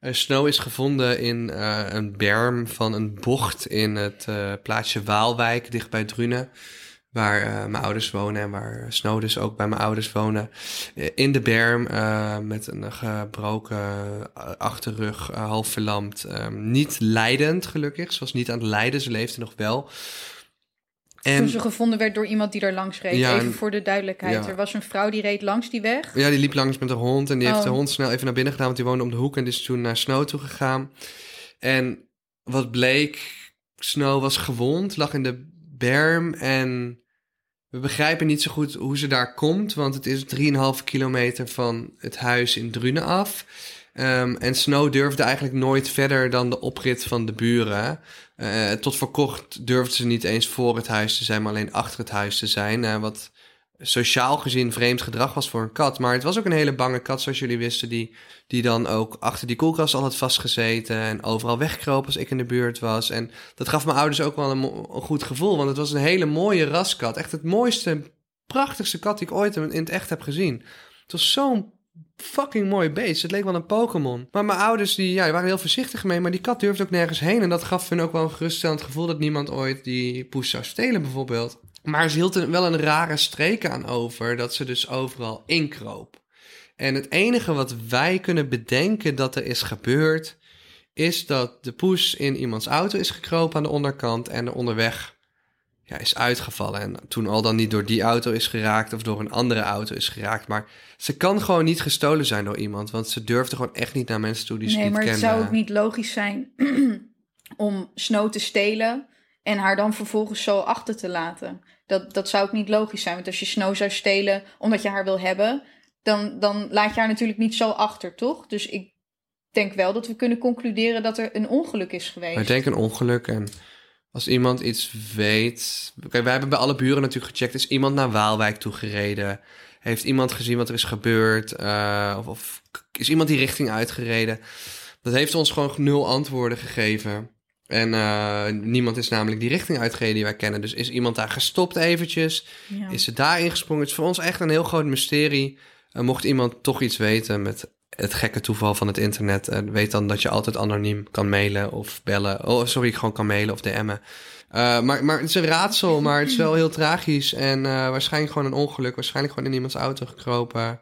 Eh, Snow is gevonden in eh, een berm van een bocht in het eh, plaatsje Waalwijk, dicht bij Drunen. Waar mijn ouders wonen en waar Snow dus ook bij mijn ouders wonen. In de berm met een gebroken achterrug, half verlamd. Niet leidend, gelukkig. Ze was niet aan het lijden, ze leefde nog wel. Toen En ze gevonden werd door iemand die daar langs reed. Ja, Even en- voor de duidelijkheid. ja. Er was een vrouw die reed langs die weg. ja, die liep langs met een hond en die heeft Oh. de hond snel even naar binnen gedaan, want die woonde om de hoek en die is toen naar Snow toe gegaan. En wat bleek, Snow was gewond, lag in de berm en we begrijpen niet zo goed hoe ze daar komt, want het is 3,5 kilometer van het huis in Drunen af. Ehm, en Snow durfde eigenlijk nooit verder dan de oprit van de buren. Eh, tot voor kort durfde ze niet eens voor het huis te zijn, maar alleen achter het huis te zijn. eh, wat sociaal gezien vreemd gedrag was voor een kat. Maar het was ook een hele bange kat, zoals jullie wisten, die, die dan ook achter die koelkast al had vastgezeten en overal wegkroop als ik in de buurt was. En dat gaf mijn ouders ook wel een, een goed gevoel, want het was een hele mooie raskat. Echt het mooiste, prachtigste kat die ik ooit in het echt heb gezien. Het was zo'n fucking mooi beest. Het leek wel een Pokémon. Maar mijn ouders die, ja, die waren heel voorzichtig mee, maar die kat durfde ook nergens heen. En dat gaf hun ook wel een geruststellend gevoel dat niemand ooit die poes zou stelen bijvoorbeeld. Maar ze hield er wel een rare streek aan over, dat ze dus overal inkroop. En het enige wat wij kunnen bedenken dat er is gebeurd, is dat de poes in iemands auto is gekropen aan de onderkant en er onderweg ja, is uitgevallen. En toen al dan niet door die auto is geraakt of door een andere auto is geraakt. Maar ze kan gewoon niet gestolen zijn door iemand, want ze durfde gewoon echt niet naar mensen toe die ze nee, niet maar het kende. zou ook niet logisch zijn <clears throat> om Snow te stelen en haar dan vervolgens zo achter te laten. Dat, dat zou ook niet logisch zijn. Want als je Snow zou stelen omdat je haar wil hebben, dan, dan laat je haar natuurlijk niet zo achter, toch? Dus ik denk wel dat we kunnen concluderen dat er een ongeluk is geweest. Maar ik denk een ongeluk en als iemand iets weet... Kijk, wij hebben bij alle buren natuurlijk gecheckt. Is iemand naar Waalwijk toe gereden? Heeft iemand gezien wat er is gebeurd? Eh, of, of is iemand die richting uitgereden? Dat heeft ons gewoon nul antwoorden gegeven. En eh, niemand is namelijk die richting uitgereden die wij kennen. Dus is iemand daar gestopt eventjes? Ja. Is ze daar ingesprongen? Het is voor ons echt een heel groot mysterie. Eh, mocht iemand toch iets weten met het gekke toeval van het internet, eh, weet dan dat je altijd anoniem kan mailen of bellen. Oh, sorry, gewoon kan mailen of DM'en. Eh, maar, maar het is een raadsel, maar het is wel heel tragisch. En eh, waarschijnlijk gewoon een ongeluk. Waarschijnlijk gewoon in iemands auto gekropen.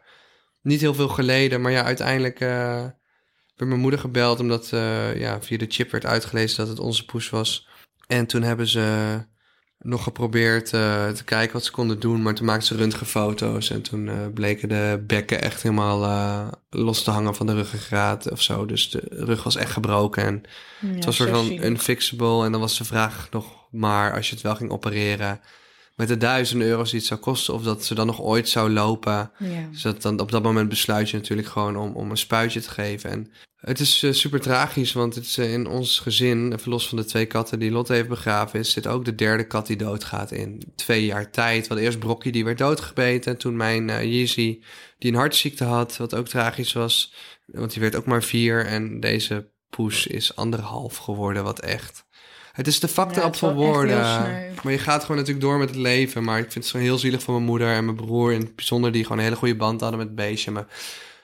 Niet heel veel geleden, maar ja, uiteindelijk eh werd mijn moeder gebeld... omdat ja, via de chip werd uitgelezen dat het onze poes was. En toen hebben ze nog geprobeerd eh, te kijken wat ze konden doen. Maar toen maakten ze röntgenfoto's. En toen eh, bleken de bekken echt helemaal eh, los te hangen van de ruggengraat of zo. Dus de rug was echt gebroken. En Ja, het was soort van unfixable. En dan was de vraag nog maar als je het wel ging opereren. Met de duizenden euro's die het zou kosten. Of dat ze dan nog ooit zou lopen. Ja. Dus dat dan, op dat moment besluit je natuurlijk gewoon om, om een spuitje te geven. En het is eh, super tragisch, want het is, eh, in ons gezin, even los van de twee katten die Lotte heeft begraven, is dit ook de derde kat die doodgaat in twee jaar tijd. Want eerst Brokkie, die werd doodgebeten. En toen mijn Yeezy, die een hartziekte had, wat ook tragisch was. Want die werd ook maar vier. En deze poes is anderhalf geworden, wat echt... Het is de factor op voor woorden. Maar je gaat gewoon natuurlijk door met het leven. Maar ik vind het zo heel zielig voor mijn moeder en mijn broer in het bijzonder... die gewoon een hele goede band hadden met het beestje. Mijn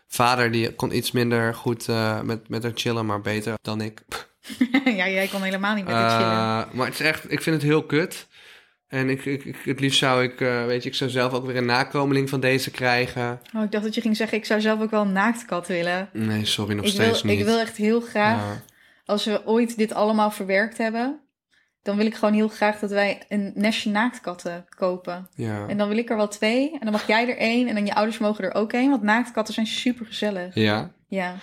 vader die kon iets minder goed eh, met, met haar chillen, maar beter dan ik. <laughs> ja, jij kon helemaal niet met het chillen. Eh, maar het is echt, ik vind het heel kut. En ik, ik, ik- het liefst zou ik, eh, weet je, ik zou zelf ook weer een nakomeling van deze krijgen. Oh, ik dacht dat je ging zeggen, ik zou zelf ook wel een naaktkat willen. Nee, sorry, nog Ik steeds wil, niet. ik wil echt heel graag, Ja. als we ooit dit allemaal verwerkt hebben... dan wil ik gewoon heel graag dat wij een nestje naaktkatten kopen. Ja. En dan wil ik er wel twee. En dan mag jij er één. En dan je ouders mogen er ook één. Want naaktkatten zijn super gezellig. ja. Ja.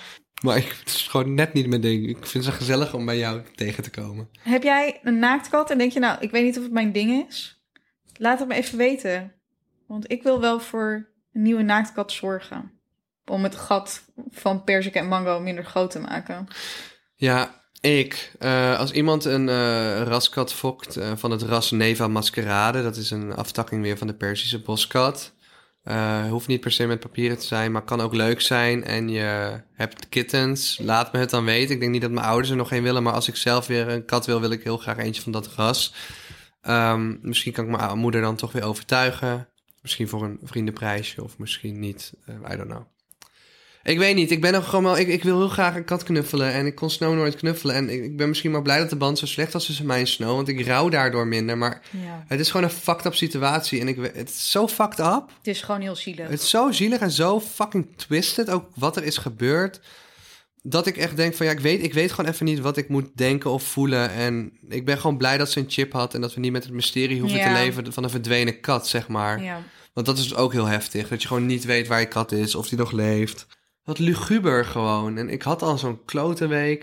Maar ik, het is gewoon net niet mijn ding. Ik vind zo gezellig om bij jou tegen te komen. Heb jij een naaktkat en denk je, nou, ik weet niet of het mijn ding is? Laat het me even weten. Want ik wil wel voor een nieuwe naaktkat zorgen. Om het gat van persik en mango minder groot te maken. Ja, ik. eh, als iemand een eh, raskat fokt eh, van het ras Neva maskerade, dat is een aftakking weer van de Persische boskat. Hoeft niet per se met papieren te zijn, maar kan ook leuk zijn. En je hebt kittens, laat me het dan weten. Ik denk niet dat mijn ouders er nog een willen, maar als ik zelf weer een kat wil, wil ik heel graag eentje van dat ras. Ehm, misschien kan ik mijn moeder dan toch weer overtuigen. Misschien voor een vriendenprijsje of misschien niet. I don't know. Ik weet niet, ik ben nog gewoon wel... Ik, ik wil heel graag een kat knuffelen en ik kon Snow nooit knuffelen. En ik, ik ben misschien maar blij dat de band zo slecht was tussen mij en Snow, want ik rouw daardoor minder. Maar Ja. het is gewoon een fucked up situatie en ik, het is zo fucked up. Het is gewoon heel zielig. Het is zo zielig en zo fucking twisted, ook wat er is gebeurd. Dat ik echt denk van ja, ik weet, ik weet gewoon even niet wat ik moet denken of voelen. En ik ben gewoon blij dat ze een chip had en dat we niet met het mysterie hoeven Ja. te leven van een verdwenen kat, zeg maar. Ja. Want dat is ook heel heftig. Dat je gewoon niet weet waar je kat is, of die nog leeft. Wat luguber gewoon. En ik had al zo'n klote week.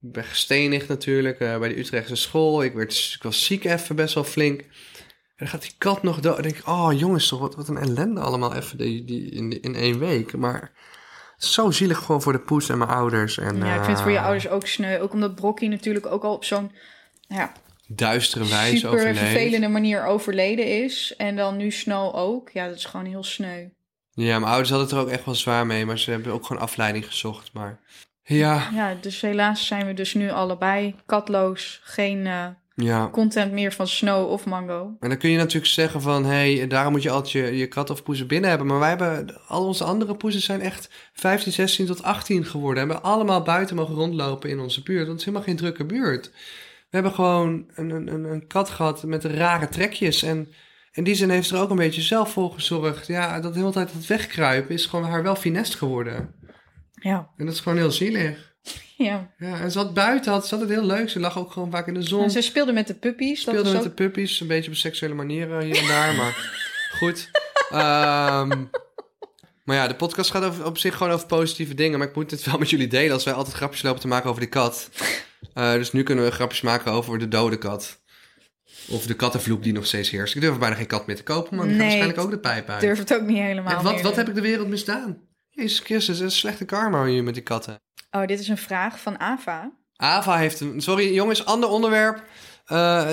Ik ben gestenigd natuurlijk eh, bij de Utrechtse school. Ik, werd, ik was ziek even best wel flink. En dan gaat die kat nog dood. Dan denk ik, oh jongens toch, wat, wat een ellende allemaal even die, die, in, in één week. Maar zo zielig gewoon voor de poes en mijn ouders. En, ja, ik vind het voor je eh, ouders ook sneu. Ook omdat Brokkie natuurlijk ook al op zo'n ja, Duistere wijze super overleefd. vervelende manier overleden is. En dan nu Snow ook. Ja, dat is gewoon heel sneu. Ja, mijn ouders hadden het er ook echt wel zwaar mee. Maar ze hebben ook gewoon afleiding gezocht. Maar ja, Ja, dus helaas zijn we dus nu allebei katloos. Geen eh, ja. content meer van Snow of Mango. En dan kun je natuurlijk zeggen van... hé, hey, daarom moet je altijd je, je kat of poezen binnen hebben. Maar wij hebben... al onze andere poezen zijn echt 15, 16 tot 18 geworden. Hebben allemaal buiten mogen rondlopen in onze buurt. Want het is helemaal geen drukke buurt. We hebben gewoon een, een, een kat gehad met rare trekjes. En in die zin heeft ze er ook een beetje zelf voor gezorgd. Ja, dat de hele tijd dat wegkruipen is gewoon haar wel finest geworden. Ja. En dat is gewoon heel zielig. <laughs> ja. Ja, en ze had buiten, had, ze had het heel leuk. Ze lag ook gewoon vaak in de zon. En ze speelde met de puppies. Speelde met ook... de puppies, een beetje op seksuele manieren hier en daar, maar <laughs> goed. Ehm, maar ja, de podcast gaat over, op zich gewoon over positieve dingen, maar ik moet het wel met jullie delen als wij altijd grapjes lopen te maken over die kat. Eh, dus nu kunnen we grapjes maken over de dode kat. Of de kattenvloek die nog steeds heerst. Ik durf bijna geen kat meer te kopen, maar Nee, waarschijnlijk ook de pijp uit. durf het ook niet helemaal En wat, wat heb ik de wereld misdaan? Jezus Christus, een slechte karma hier met die katten. Oh, dit is een vraag van Ava. Ava heeft een... Sorry jongens, ander onderwerp. Eh,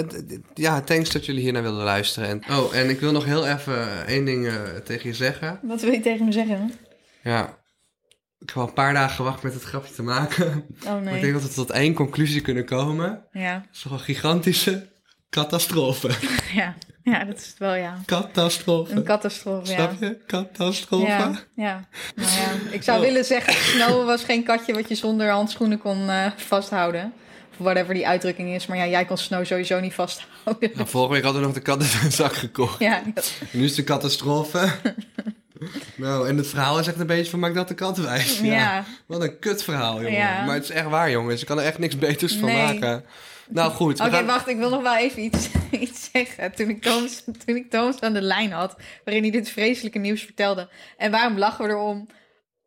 ja, thanks dat jullie hier naar wilden luisteren. En, oh, en ik wil nog heel even één ding eh, tegen je zeggen. Wat wil je tegen me zeggen? Ja, ik heb al een paar dagen gewacht met het grapje te maken. Oh <laughs> Maar ik nee. denk dat we tot één conclusie kunnen komen. Ja. Dat is toch een gigantische catastrofe. <laughs> ja. Ja, dat is het wel, ja. Catastrofe. Een catastrofe, ja. Snap je? Catastrofe. Ja, ja. Nou ja, ik zou Oh. willen zeggen, Snow was geen katje wat je zonder handschoenen kon eh, vasthouden. Of whatever die uitdrukking is. Maar ja, jij kon Snow sowieso niet vasthouden. Nou, vorige week hadden we nog de kat in een zak gekocht. Ja, nu is het een catastrofe. nou, en het verhaal is echt een beetje van maak dat de kat wijs. ja. Wat een kut verhaal, jongen. Maar het is echt waar, jongens. Ik kan er echt niks beters van Nee. maken. Nou goed, Oké, gaan- wacht, ik wil nog wel even iets, <laughs> iets zeggen. Toen ik, Thomas, toen ik Thomas aan de lijn had, waarin hij dit vreselijke nieuws vertelde. En waarom lachen we erom?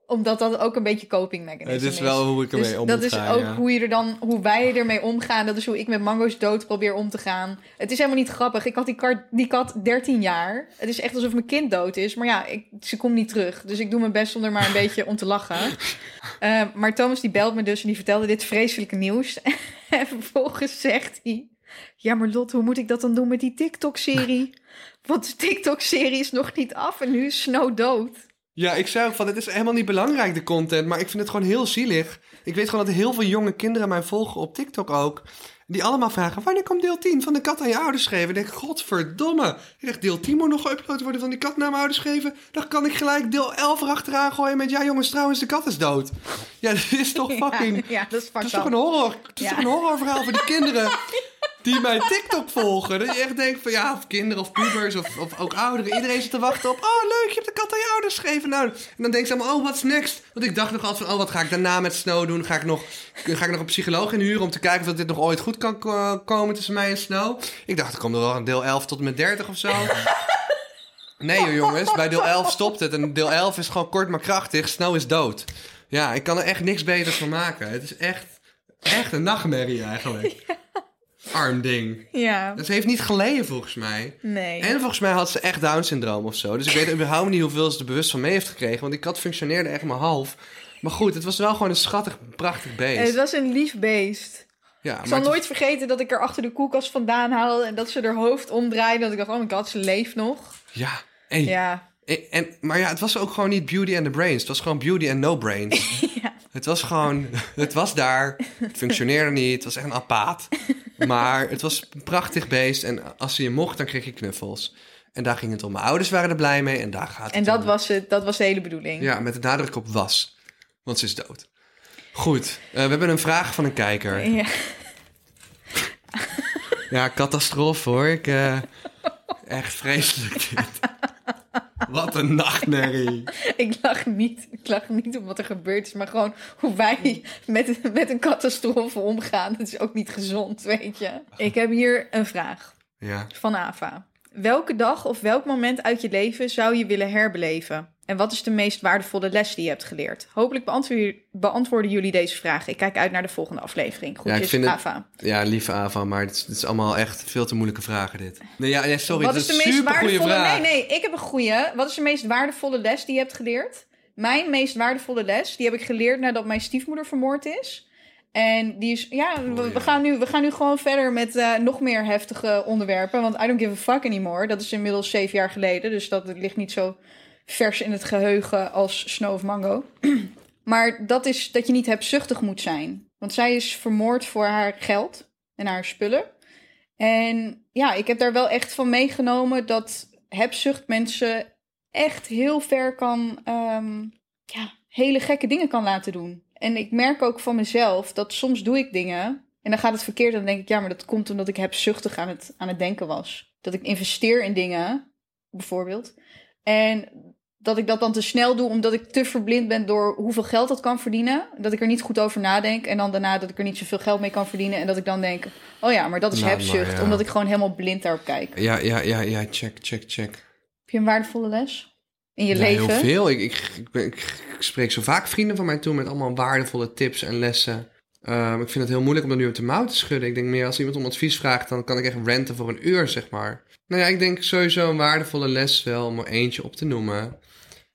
Omdat dat ook een beetje coping mechanism het is. is wel hoe ik ermee Dus om dat is ook ja. hoe, je er dan, hoe wij ermee omgaan. Dat is hoe ik met Mango's dood probeer om te gaan. Het is helemaal niet grappig. Ik had die, kar- die kat 13 jaar. Het is echt alsof mijn kind dood is. Maar ja, ik, ze komt niet terug. Dus ik doe mijn best om er maar een <laughs> beetje om te lachen. Eh, maar Thomas die belt me dus en die vertelde dit vreselijke nieuws. <laughs> <laughs> en vervolgens zegt hij... Ja, maar Lot, hoe moet ik dat dan doen met die TikTok-serie? <laughs> Want de TikTok-serie is nog niet af en nu is Snow dood. Ja, ik zei ook van, het is helemaal niet belangrijk, de content. Maar ik vind het gewoon heel zielig. Ik weet gewoon dat heel veel jonge kinderen mij volgen op TikTok ook. Die allemaal vragen, wanneer komt deel 10 van de kat aan je ouders geven? Ik denk, godverdomme. Ik dacht, deel 10 moet nog geüpload worden van die kat naar mijn ouders geven. Dan kan ik gelijk deel 11 erachteraan gooien met, ja jongens, trouwens, de kat is dood. Ja, dat is toch <laughs> fucking... Ja, ja, dat is Het is toch een horror, het is toch een horrorverhaal voor die kinderen <laughs> die mijn TikTok volgen. Dat je echt denkt van ja, of kinderen of pubers of, of ook ouderen. Iedereen zit te wachten op, oh leuk, je hebt de kat aan je ouders gegeven. Nou, en dan denken ze allemaal, oh, what's next? Want ik dacht nog altijd van, oh, wat ga ik daarna met Snow doen? Ga ik nog, ga ik nog een psycholoog inhuren om te kijken of dit nog ooit goed kan ko- komen tussen mij en Snow? Ik dacht, er komt er wel een deel 11 tot en met 30 of zo. Nee joh, jongens, bij deel 11 stopt het. En deel 11 is gewoon kort maar krachtig. Snow is dood. Ja, ik kan er echt niks beters van maken. Het is echt, echt een nachtmerrie eigenlijk. Arm ding. Ja, Ze heeft niet geleden volgens mij. nee. En volgens mij had ze echt Down-syndroom of zo. Dus ik weet überhaupt niet hoeveel ze er bewust van mee heeft gekregen. Want die kat functioneerde echt maar half. Maar goed, het was wel gewoon een schattig, prachtig beest. Het was een lief beest. ja, Ik zal het- nooit vergeten dat ik er achter de koelkast vandaan haalde en dat ze haar hoofd omdraaide. Dat ik dacht, oh my god, ze leeft nog. Ja, en, Ja, en, en- maar ja, het was ook gewoon niet beauty and the brains. Het was gewoon beauty and no brains. <laughs> ja. Het was gewoon, het was daar. Het functioneerde niet. Het was echt een apaat. Maar het was een prachtig beest. En als ze je mocht, dan kreeg je knuffels. En daar ging het om. Mijn ouders waren er blij mee. En daar gaat het En dat om. was het, dat was de hele bedoeling. Ja, met de nadruk op was. Want ze is dood. Goed, eh, we hebben een vraag van een kijker. Ja. Ja, catastrofe hoor. Ik, eh, echt vreselijk dit. Wat een nachtmerrie. <laughs> Ik lach niet. Ik lach niet om wat er gebeurd is, maar gewoon hoe wij met, met een catastrofe omgaan. Dat is ook niet gezond, weet je. Ik heb hier een vraag Ja, van Ava. Welke dag of welk moment uit je leven zou je willen herbeleven? En wat is de meest waardevolle les die je hebt geleerd? Hopelijk beantwoorden, beantwoorden jullie deze vraag. Ik kijk uit naar de volgende aflevering. Goed, Ja, ik vind het- Ava. ja lieve Ava, maar het is, het is allemaal echt veel te moeilijke vragen dit. Nee, ja, sorry, Wat is is de meest waardevolle... vraag. Nee, nee, ik heb een goede. Wat is de meest waardevolle les die je hebt geleerd? Mijn meest waardevolle les, die heb ik geleerd nadat mijn stiefmoeder vermoord is. En die is, ja, we, gaan, nu, we gaan nu gewoon verder met eh, nog meer heftige onderwerpen. Want I don't give a fuck anymore. Dat is inmiddels zeven jaar geleden. Dus dat ligt niet zo vers in het geheugen als Snow of Mango. <clears throat> maar dat is dat je niet hebzuchtig moet zijn. Want zij is vermoord voor haar geld en haar spullen. En ja, ik heb daar wel echt van meegenomen dat hebzucht mensen echt heel ver kan, ehm, ja, hele gekke dingen kan laten doen. En ik merk ook van mezelf dat soms doe ik dingen en dan gaat het verkeerd. En dan denk ik, ja, maar dat komt omdat ik hebzuchtig aan het, aan het denken was. Dat ik investeer in dingen, bijvoorbeeld. En dat ik dat dan te snel doe omdat ik te verblind ben door hoeveel geld dat kan verdienen. Dat ik er niet goed over nadenk. En dan daarna dat ik er niet zoveel geld mee kan verdienen. En dat ik dan denk, oh ja, maar dat is Nou, hebzucht. ja. Omdat ik gewoon helemaal blind daarop kijk. Ja, ja, ja, ja, check, check, check. Heb je een waardevolle les in je Ja, leven? Heel veel. Ik, ik, ik, ik, spreek zo vaak vrienden van mij toe met allemaal waardevolle tips en lessen. Ehm, ik vind het heel moeilijk om dat nu op de mouw te schudden. Ik denk meer als iemand om advies vraagt, dan kan ik echt renten voor een uur, zeg maar. Nou ja, ik denk sowieso een waardevolle les wel, om er eentje op te noemen.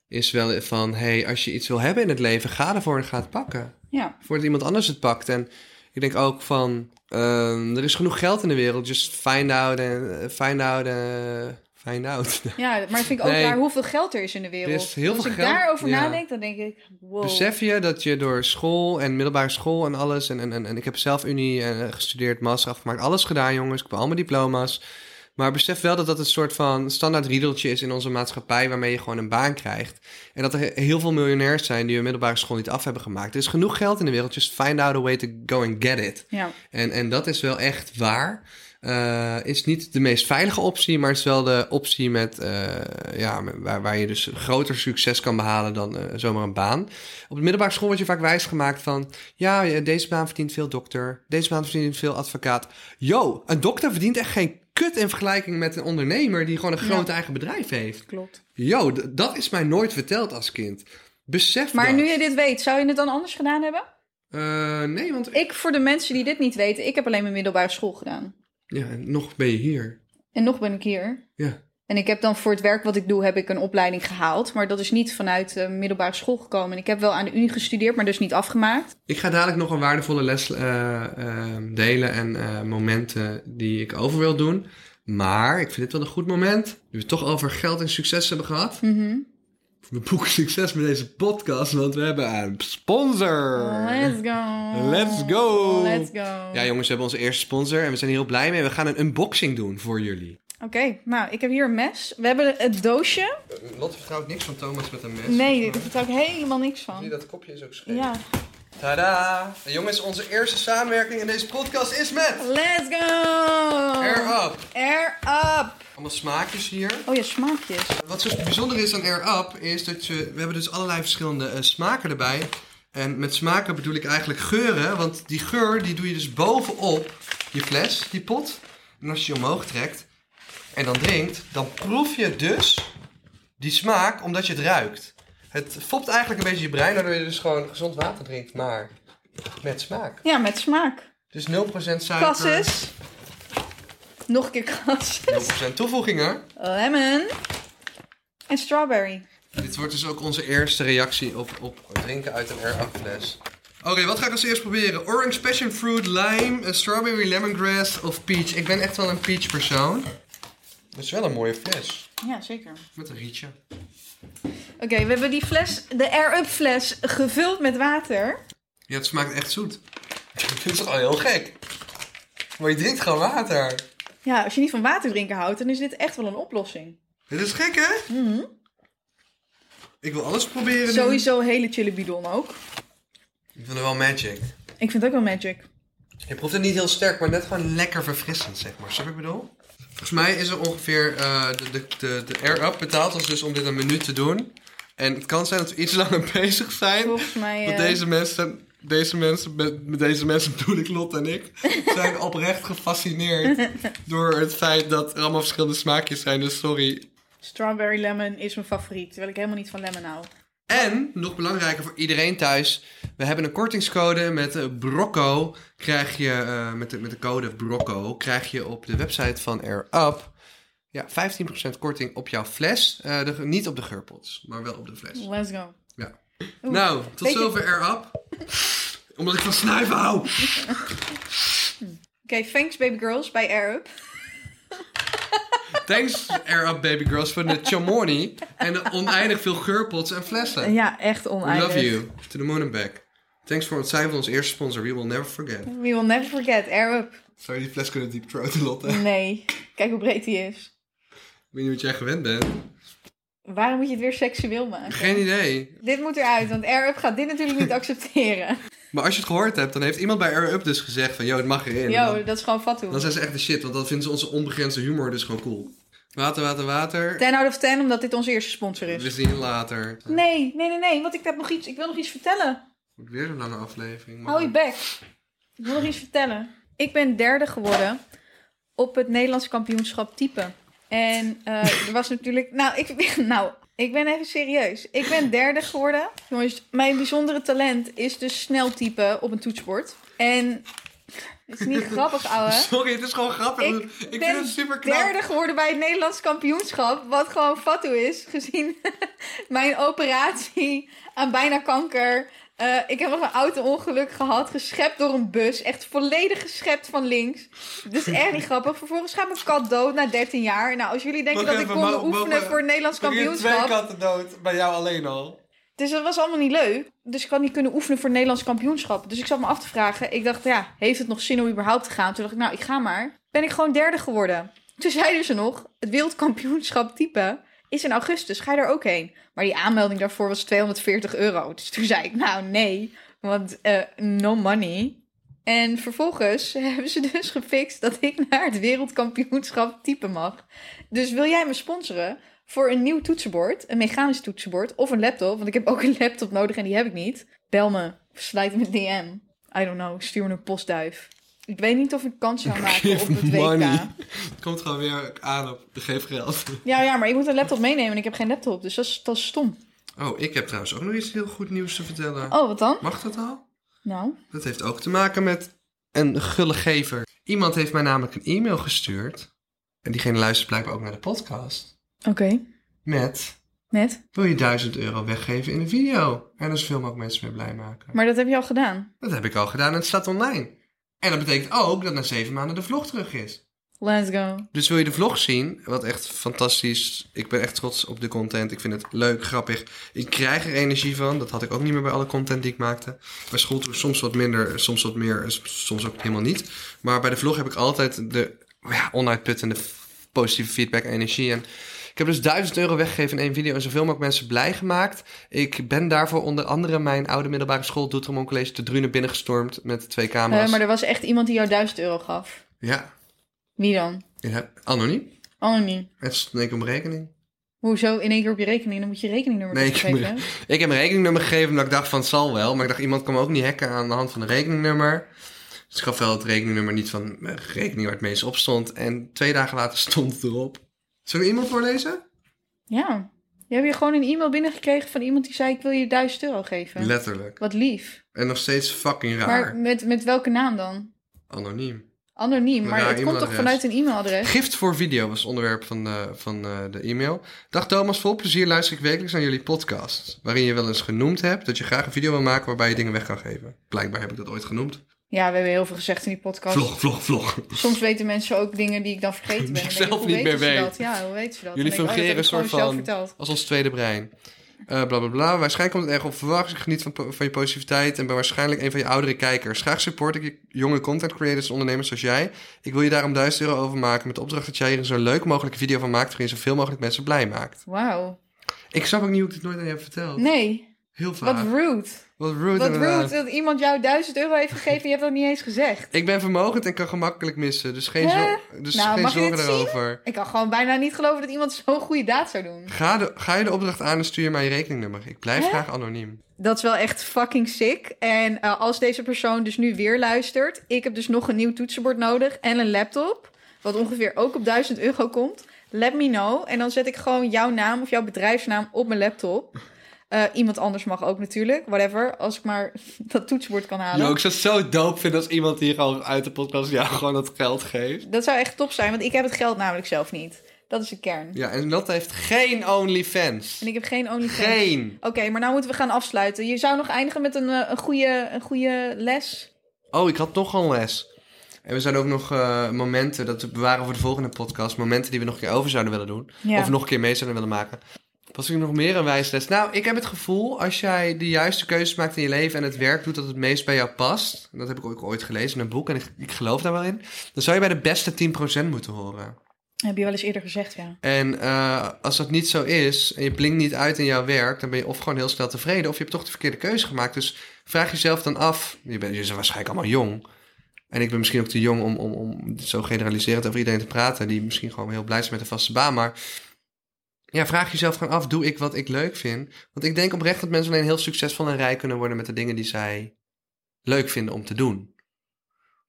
Is wel van, hey, als je iets wil hebben in het leven, ga ervoor en ga het pakken. Ja, Voordat iemand anders het pakt. En ik denk ook van, ehm, er is genoeg geld in de wereld. Just find out en find out en find out. ja, maar ik vind ook Nee. hoeveel geld er is in de wereld. Er is heel Als veel ik geld, daarover ja. nadenk, dan denk ik, wow. Besef je dat je door school en middelbare school en alles... En, en, en, en ik heb zelf unie eh, gestudeerd, master afgemaakt, alles gedaan jongens. Ik heb allemaal diploma's. Maar besef wel dat dat een soort van standaard riedeltje is in onze maatschappij... waarmee je gewoon een baan krijgt. En dat er heel veel miljonairs zijn die hun middelbare school niet af hebben gemaakt. Er is genoeg geld in de wereld, just find out a way to go and get it. Ja, En, en dat is wel echt waar. Eh, is niet de meest veilige optie, maar het is wel de optie met, eh, ja, waar, waar je dus groter succes kan behalen dan eh, zomaar een baan. Op de middelbare school word je vaak wijsgemaakt van, ja, deze baan verdient veel dokter, deze baan verdient veel advocaat. Yo, een dokter verdient echt geen kut in vergelijking met een ondernemer die gewoon een groot Ja. eigen bedrijf heeft. klopt. Yo, dat is mij nooit verteld als kind. Besef Maar dat. nu je dit weet, zou je het dan anders gedaan hebben? Nee, want Ik, voor de mensen die dit niet weten, ik heb alleen mijn middelbare school gedaan. Ja, nog ben je hier. En nog ben ik hier. Ja. En ik heb dan voor het werk wat ik doe, heb ik een opleiding gehaald. Maar dat is niet vanuit de middelbare school gekomen. En ik heb wel aan de unie gestudeerd, maar dus niet afgemaakt. Ik ga dadelijk nog een waardevolle les eh, eh, delen en eh, momenten die ik over wil doen. Maar ik vind dit wel een goed moment. Nu we het toch over geld en succes hebben gehad. Mhm. We boeken succes met deze podcast, want we hebben een sponsor. Let's go. Let's go. Let's go. Ja, jongens, we hebben onze eerste sponsor en we zijn hier heel blij mee. We gaan een unboxing doen voor jullie. Oké, nou, ik heb hier een mes. We hebben het doosje. Lotte vertrouwt niks van Thomas met een mes. Nee, daar vertel ik helemaal niks Zie je, van. dat kopje is ook scheef. Ja. Tada! En jongens, onze eerste samenwerking in deze podcast is met Let's go. Air Up. Air up. Allemaal smaakjes hier. Oh ja, smaakjes. Wat zo bijzonder is aan Air Up is dat je, we hebben dus allerlei verschillende eh, smaken erbij. En met smaken bedoel ik eigenlijk geuren, want die geur die doe je dus bovenop je fles, die pot. En als je die omhoog trekt en dan drinkt, dan proef je dus die smaak omdat je het ruikt. Het fopt eigenlijk een beetje je brein, waardoor je dus gewoon gezond water drinkt, maar met smaak. Ja, met smaak. Dus 0% suiker, Cassis. Nog een keer cassis. 0% toevoegingen. Lemon. En strawberry. Dit wordt dus ook onze eerste reactie op, op drinken uit een Up fles. Oké, wat ga ik als eerst proberen? Orange, passion fruit, lime, strawberry, lemongrass of peach. Ik ben echt wel een peach persoon. Dat is wel een mooie fles. Ja, zeker. Met een rietje. Oké, we hebben die fles, de Air Up fles, gevuld met water. Ja, het smaakt echt zoet. <laughs> Dit is toch al heel gek? Maar je drinkt gewoon water. Ja, als je niet van water drinken houdt, dan is dit echt wel een oplossing. Dit is gek, hè? Mhm. Ik wil alles proberen. Sowieso hele chille bidon ook. Ik vind het wel magic. Ik vind het ook wel magic. Je proeft het niet heel sterk, maar net gewoon lekker verfrissend, zeg maar. Snap je wat ik bedoel? Volgens mij is er ongeveer... eh, de, de, de, de Air Up betaalt ons dus om dit een minuut te doen. En het kan zijn dat we iets langer <laughs> bezig zijn. Volgens mij... Want eh, deze mensen... Deze mensen, met, deze mensen <laughs> bedoel ik Lot en ik, zijn oprecht gefascineerd <laughs> door het feit dat er allemaal verschillende smaakjes zijn. Dus sorry. Strawberry lemon is mijn favoriet, terwijl ik helemaal niet van lemon hou. En, nog belangrijker voor iedereen thuis, we hebben een kortingscode met eh, Brocco. Krijg je, eh, met, de, met de code Brocco, krijg je op de website van Air Up ja, 15% korting op jouw fles. Eh, de, niet op de geurpots, maar wel op de fles. Let's go. Ja. Oeh, Nou, tot zover Air Up. Omdat ik van snuiven hou. Oké, thanks baby girls bij Air Up. Thanks Air Up Baby Girls voor de chamoni en de oneindig veel geurpots en flessen. Ja, echt We oneindig. love you. To the moon and back. Thanks voor het zijn van ons eerste sponsor. We will never forget. We will never forget, Air Up. Zou je die fles kunnen deep throaten, Lotte? Nee, kijk hoe breed die is. Weet niet wat jij gewend bent. Waarom moet je het weer seksueel maken? Geen idee. Dit moet eruit, want Air Up gaat dit natuurlijk niet accepteren. Maar als je het gehoord hebt, dan heeft iemand bij Air Up dus gezegd van... Yo, het mag erin. Yo, dat is gewoon fatu. dan zijn ze echt de shit, want dan vinden ze onze onbegrensde humor dus gewoon cool. Water, water, water. 10 out of 10, omdat dit onze eerste sponsor We is. zien je later. Nee, nee, nee, nee, want ik heb nog iets, ik wil nog iets vertellen. Wordt weer een lange aflevering. maar- Hou je bek. Ik wil nog iets vertellen. Ik ben derde geworden op het Nederlands kampioenschap type. En eh, er was natuurlijk... Nou ik, <laughs> nou, ik ben even serieus. Ik ben derde geworden. Jongens, mijn bijzondere talent is dus snel typen op een toetsenbord. En... Het is niet grappig, <laughs> ouwe. Sorry, het is gewoon grappig. Ik Ik, ben vind het super knap. derde geworden bij het Nederlands kampioenschap. Wat gewoon fatu is, gezien <laughs> mijn operatie aan bijna kanker. Eh, ik heb nog een auto-ongeluk gehad, geschept door een bus. Echt volledig geschept van links. Dus echt niet grappig. Vervolgens gaat mijn kat dood na 13 jaar. Nou, als jullie denken dat ik kon oefenen mogen- voor het Nederlands Er gingen twee kampioenschap. katten dood, bij jou alleen al. Dus dat was allemaal niet leuk. Dus ik had niet kunnen oefenen voor het Nederlands kampioenschap. Dus ik zat me af te vragen. Ik dacht, ja, heeft het nog zin om überhaupt te gaan? Toen dacht ik, nou, ik ga maar. Ben ik gewoon derde geworden. Toen zeiden ze nog, het wereldkampioenschap type is in augustus. Ga je daar ook heen? Maar die aanmelding daarvoor was 240 euro. Dus toen zei ik, nou nee, want eh, no money. En vervolgens <laughs> hebben ze dus gefixt dat ik naar het wereldkampioenschap type mag. Dus wil jij me sponsoren voor een nieuw toetsenbord, een mechanisch toetsenbord of een laptop? Want ik heb ook een laptop nodig en die heb ik niet. Bel me, sluit me DM. I don't know, stuur me een postduif. Ik weet niet of ik kans zou maken op Give het WK. money. Het komt gewoon weer aan op de geef geld. Ja, ja, maar ik moet een laptop meenemen en ik heb geen laptop, dus dat is, dat is stom. Oh, ik heb trouwens ook nog iets heel goed nieuws te vertellen. Oh, wat dan? Mag dat al? Nou, Dat heeft ook te maken met een gullegever. Iemand heeft mij namelijk een e-mail gestuurd. En diegene luistert blijkbaar ook naar de podcast. oké. Met, Net. wil je 1000 euro weggeven in een video? En er zoveel mogelijk mensen mee blij maken. Maar dat heb je al gedaan. Dat heb ik al gedaan en het staat online. En dat betekent ook dat na zeven maanden de vlog terug is. Let's go. Dus wil je de vlog zien? Wat echt fantastisch. Ik ben echt trots op de content. Ik vind het leuk, grappig. Ik krijg er energie van. Dat had ik ook niet meer bij alle content die ik maakte. Bij schooltour soms wat minder, soms wat meer, soms ook helemaal niet. Maar bij de vlog heb ik altijd de ja, onuitputtende positieve feedback, energie. En ik heb dus 1000 euro weggegeven in één video en zoveel mogelijk mensen blij gemaakt. Ik ben daarvoor onder andere mijn oude middelbare school, Doetinchem College, te Drunen binnengestormd met twee camera's. Uh, maar er was echt iemand die jou 1000 euro gaf. Ja. Wie dan? Ja, anoniem. Anoniem. Het stond in één keer op rekening. Hoezo in één keer op je rekening? Dan moet je rekeningnummer Nee, ik heb, geven. mijn- ik heb mijn rekeningnummer gegeven omdat ik dacht van het zal wel. Maar ik dacht iemand kan me ook niet hacken aan de hand van een rekeningnummer. Dus ik gaf wel het rekeningnummer niet van mijn rekening waar het meest op stond. En twee dagen later <laughs> stond het erop. Zullen we iemand voorlezen? Ja. Je hebt hier gewoon een e-mail binnengekregen van iemand die zei: Ik wil je 1000 euro geven. Letterlijk. Wat lief. En nog steeds fucking raar. Maar met, met welke naam dan? Anoniem. Anoniem, maar het komt toch vanuit een e-mailadres? Gift voor video was het onderwerp van, de, van eh, de e-mail. Dag Thomas, vol plezier luister ik wekelijks naar jullie podcast. Waarin je wel eens genoemd hebt dat je graag een video wil maken waarbij je dingen weg kan geven. Blijkbaar heb ik dat ooit genoemd. Ja, we hebben heel veel gezegd in die podcast. Vlog, vlog, vlog. Soms weten mensen ook dingen die ik dan vergeten ben. <laughs> Ik denk zelf niet meer weet. Dat? Ja, hoe weten ze dat? Jullie oh, fungeren een soort van als ons tweede brein. Eh bla bla bla. Waarschijnlijk komt het erg op verwacht. Ik geniet van, van je positiviteit en ben waarschijnlijk een van je oudere kijkers. Graag support ik je jonge content creators en ondernemers zoals jij. Ik wil je daarom 1000 euro overmaken met de opdracht dat jij hier een zo leuk mogelijke video van maakt waarin je zoveel mogelijk mensen blij maakt. Wauw. Ik snap ook niet hoe ik dit nooit aan je heb verteld. Nee, Heel vaak. wat rude. Wat rude Wat rude dat iemand jou 1000 euro heeft gegeven en je hebt dat niet eens gezegd. Ik ben vermogend en kan gemakkelijk missen. Dus geen, zo dus Nou, geen zorgen daarover. Ik kan gewoon bijna niet geloven dat iemand zo'n goede daad zou doen. Ga, de, ga je de opdracht aan en stuur je mij je rekeningnummer. Ik blijf Hè? graag anoniem. Dat is wel echt fucking sick. En eh, als deze persoon dus nu weer luistert, ik heb dus nog een nieuw toetsenbord nodig en een laptop, wat ongeveer ook op 1000 euro komt. Let me know. En dan zet ik gewoon jouw naam of jouw bedrijfsnaam op mijn laptop. Eh, iemand anders mag ook natuurlijk, whatever. Als ik maar <laughs> dat toetsenbord kan halen. Yo, ik zou het zo dope vinden als iemand hier gewoon uit de podcast jou <laughs> gewoon dat geld geeft. Dat zou echt top zijn, want ik heb het geld namelijk zelf niet. Dat is de kern. Ja, en Lotte heeft geen OnlyFans. En ik heb geen OnlyFans. Geen. Oké, maar nou moeten we gaan afsluiten. Je zou nog eindigen met een, eh, een, goede, een goede les. Oh, ik had nog een les. En we zijn ook nog eh, momenten, dat we bewaren voor de volgende podcast, momenten die we nog een keer over zouden willen doen. Ja. Of nog een keer mee zouden willen maken. Was ik nog meer een wijsles? Nou, ik heb het gevoel, als jij de juiste keuzes maakt in je leven en het werk doet dat het meest bij jou past, en dat heb ik ook ooit gelezen in een boek en ik, ik geloof daar wel in, dan zou je bij de beste 10% moeten horen. Heb je wel eens eerder gezegd, ja. En eh, als dat niet zo is en je blinkt niet uit in jouw werk, dan ben je of gewoon heel snel tevreden of je hebt toch de verkeerde keuze gemaakt. Dus vraag jezelf dan af, je bent, je bent waarschijnlijk allemaal jong. En ik ben misschien ook te jong om, om, om zo generaliserend over iedereen te praten, die misschien gewoon heel blij is met een vaste baan. Maar ja, vraag jezelf gewoon af, doe ik wat ik leuk vind? Want ik denk oprecht dat mensen alleen heel succesvol en rijk kunnen worden met de dingen die zij leuk vinden om te doen.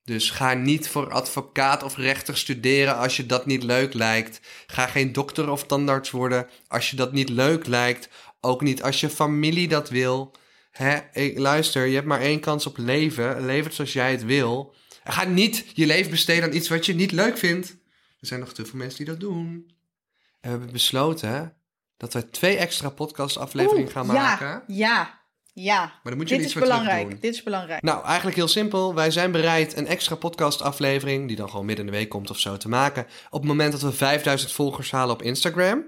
Dus ga niet voor advocaat of rechter studeren als je dat niet leuk lijkt. Ga geen dokter of tandarts worden als je dat niet leuk lijkt. Ook niet als je familie dat wil. Hè? Ik, luister, je hebt maar één kans op leven. Leef het zoals jij het wil. Ga niet je leven besteden aan iets wat je niet leuk vindt. Er zijn nog te veel mensen die dat doen. We hebben besloten dat we twee extra podcastafleveringen gaan ja, maken. Ja, ja. Maar dan moet je Dit iets is voor belangrijk. doen. Dit is belangrijk. Nou, eigenlijk heel simpel. Wij zijn bereid een extra podcastaflevering, die dan gewoon midden in de week komt of zo, te maken. Op het moment dat we 5000 volgers halen op Instagram.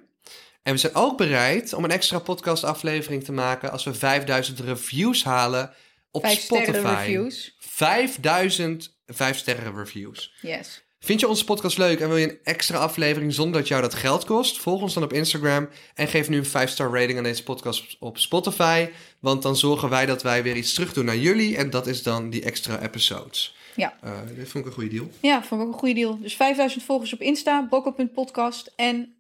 En we zijn ook bereid om een extra podcastaflevering te maken als we 5000 reviews halen op Vijf Spotify. sterren reviews. 5000 5 sterren reviews. Yes. Vind je onze podcast leuk en wil je een extra aflevering zonder dat jou dat geld kost? Volg ons dan op Instagram en geef nu een 5-star rating aan deze podcast op Spotify. Want dan zorgen wij dat wij weer iets terug doen naar jullie en dat is dan die extra episodes. Ja. Eh, dit vond ik een goede deal. Ja, vond ik ook een goede deal. Dus 5000 volgers op Insta, bokkel.podcast en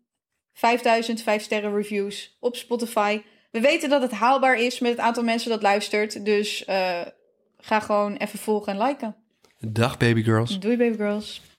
5000 5 sterren reviews op Spotify. We weten dat het haalbaar is met het aantal mensen dat luistert. Dus eh, ga gewoon even volgen en liken. Dag baby girls. Doei baby girls.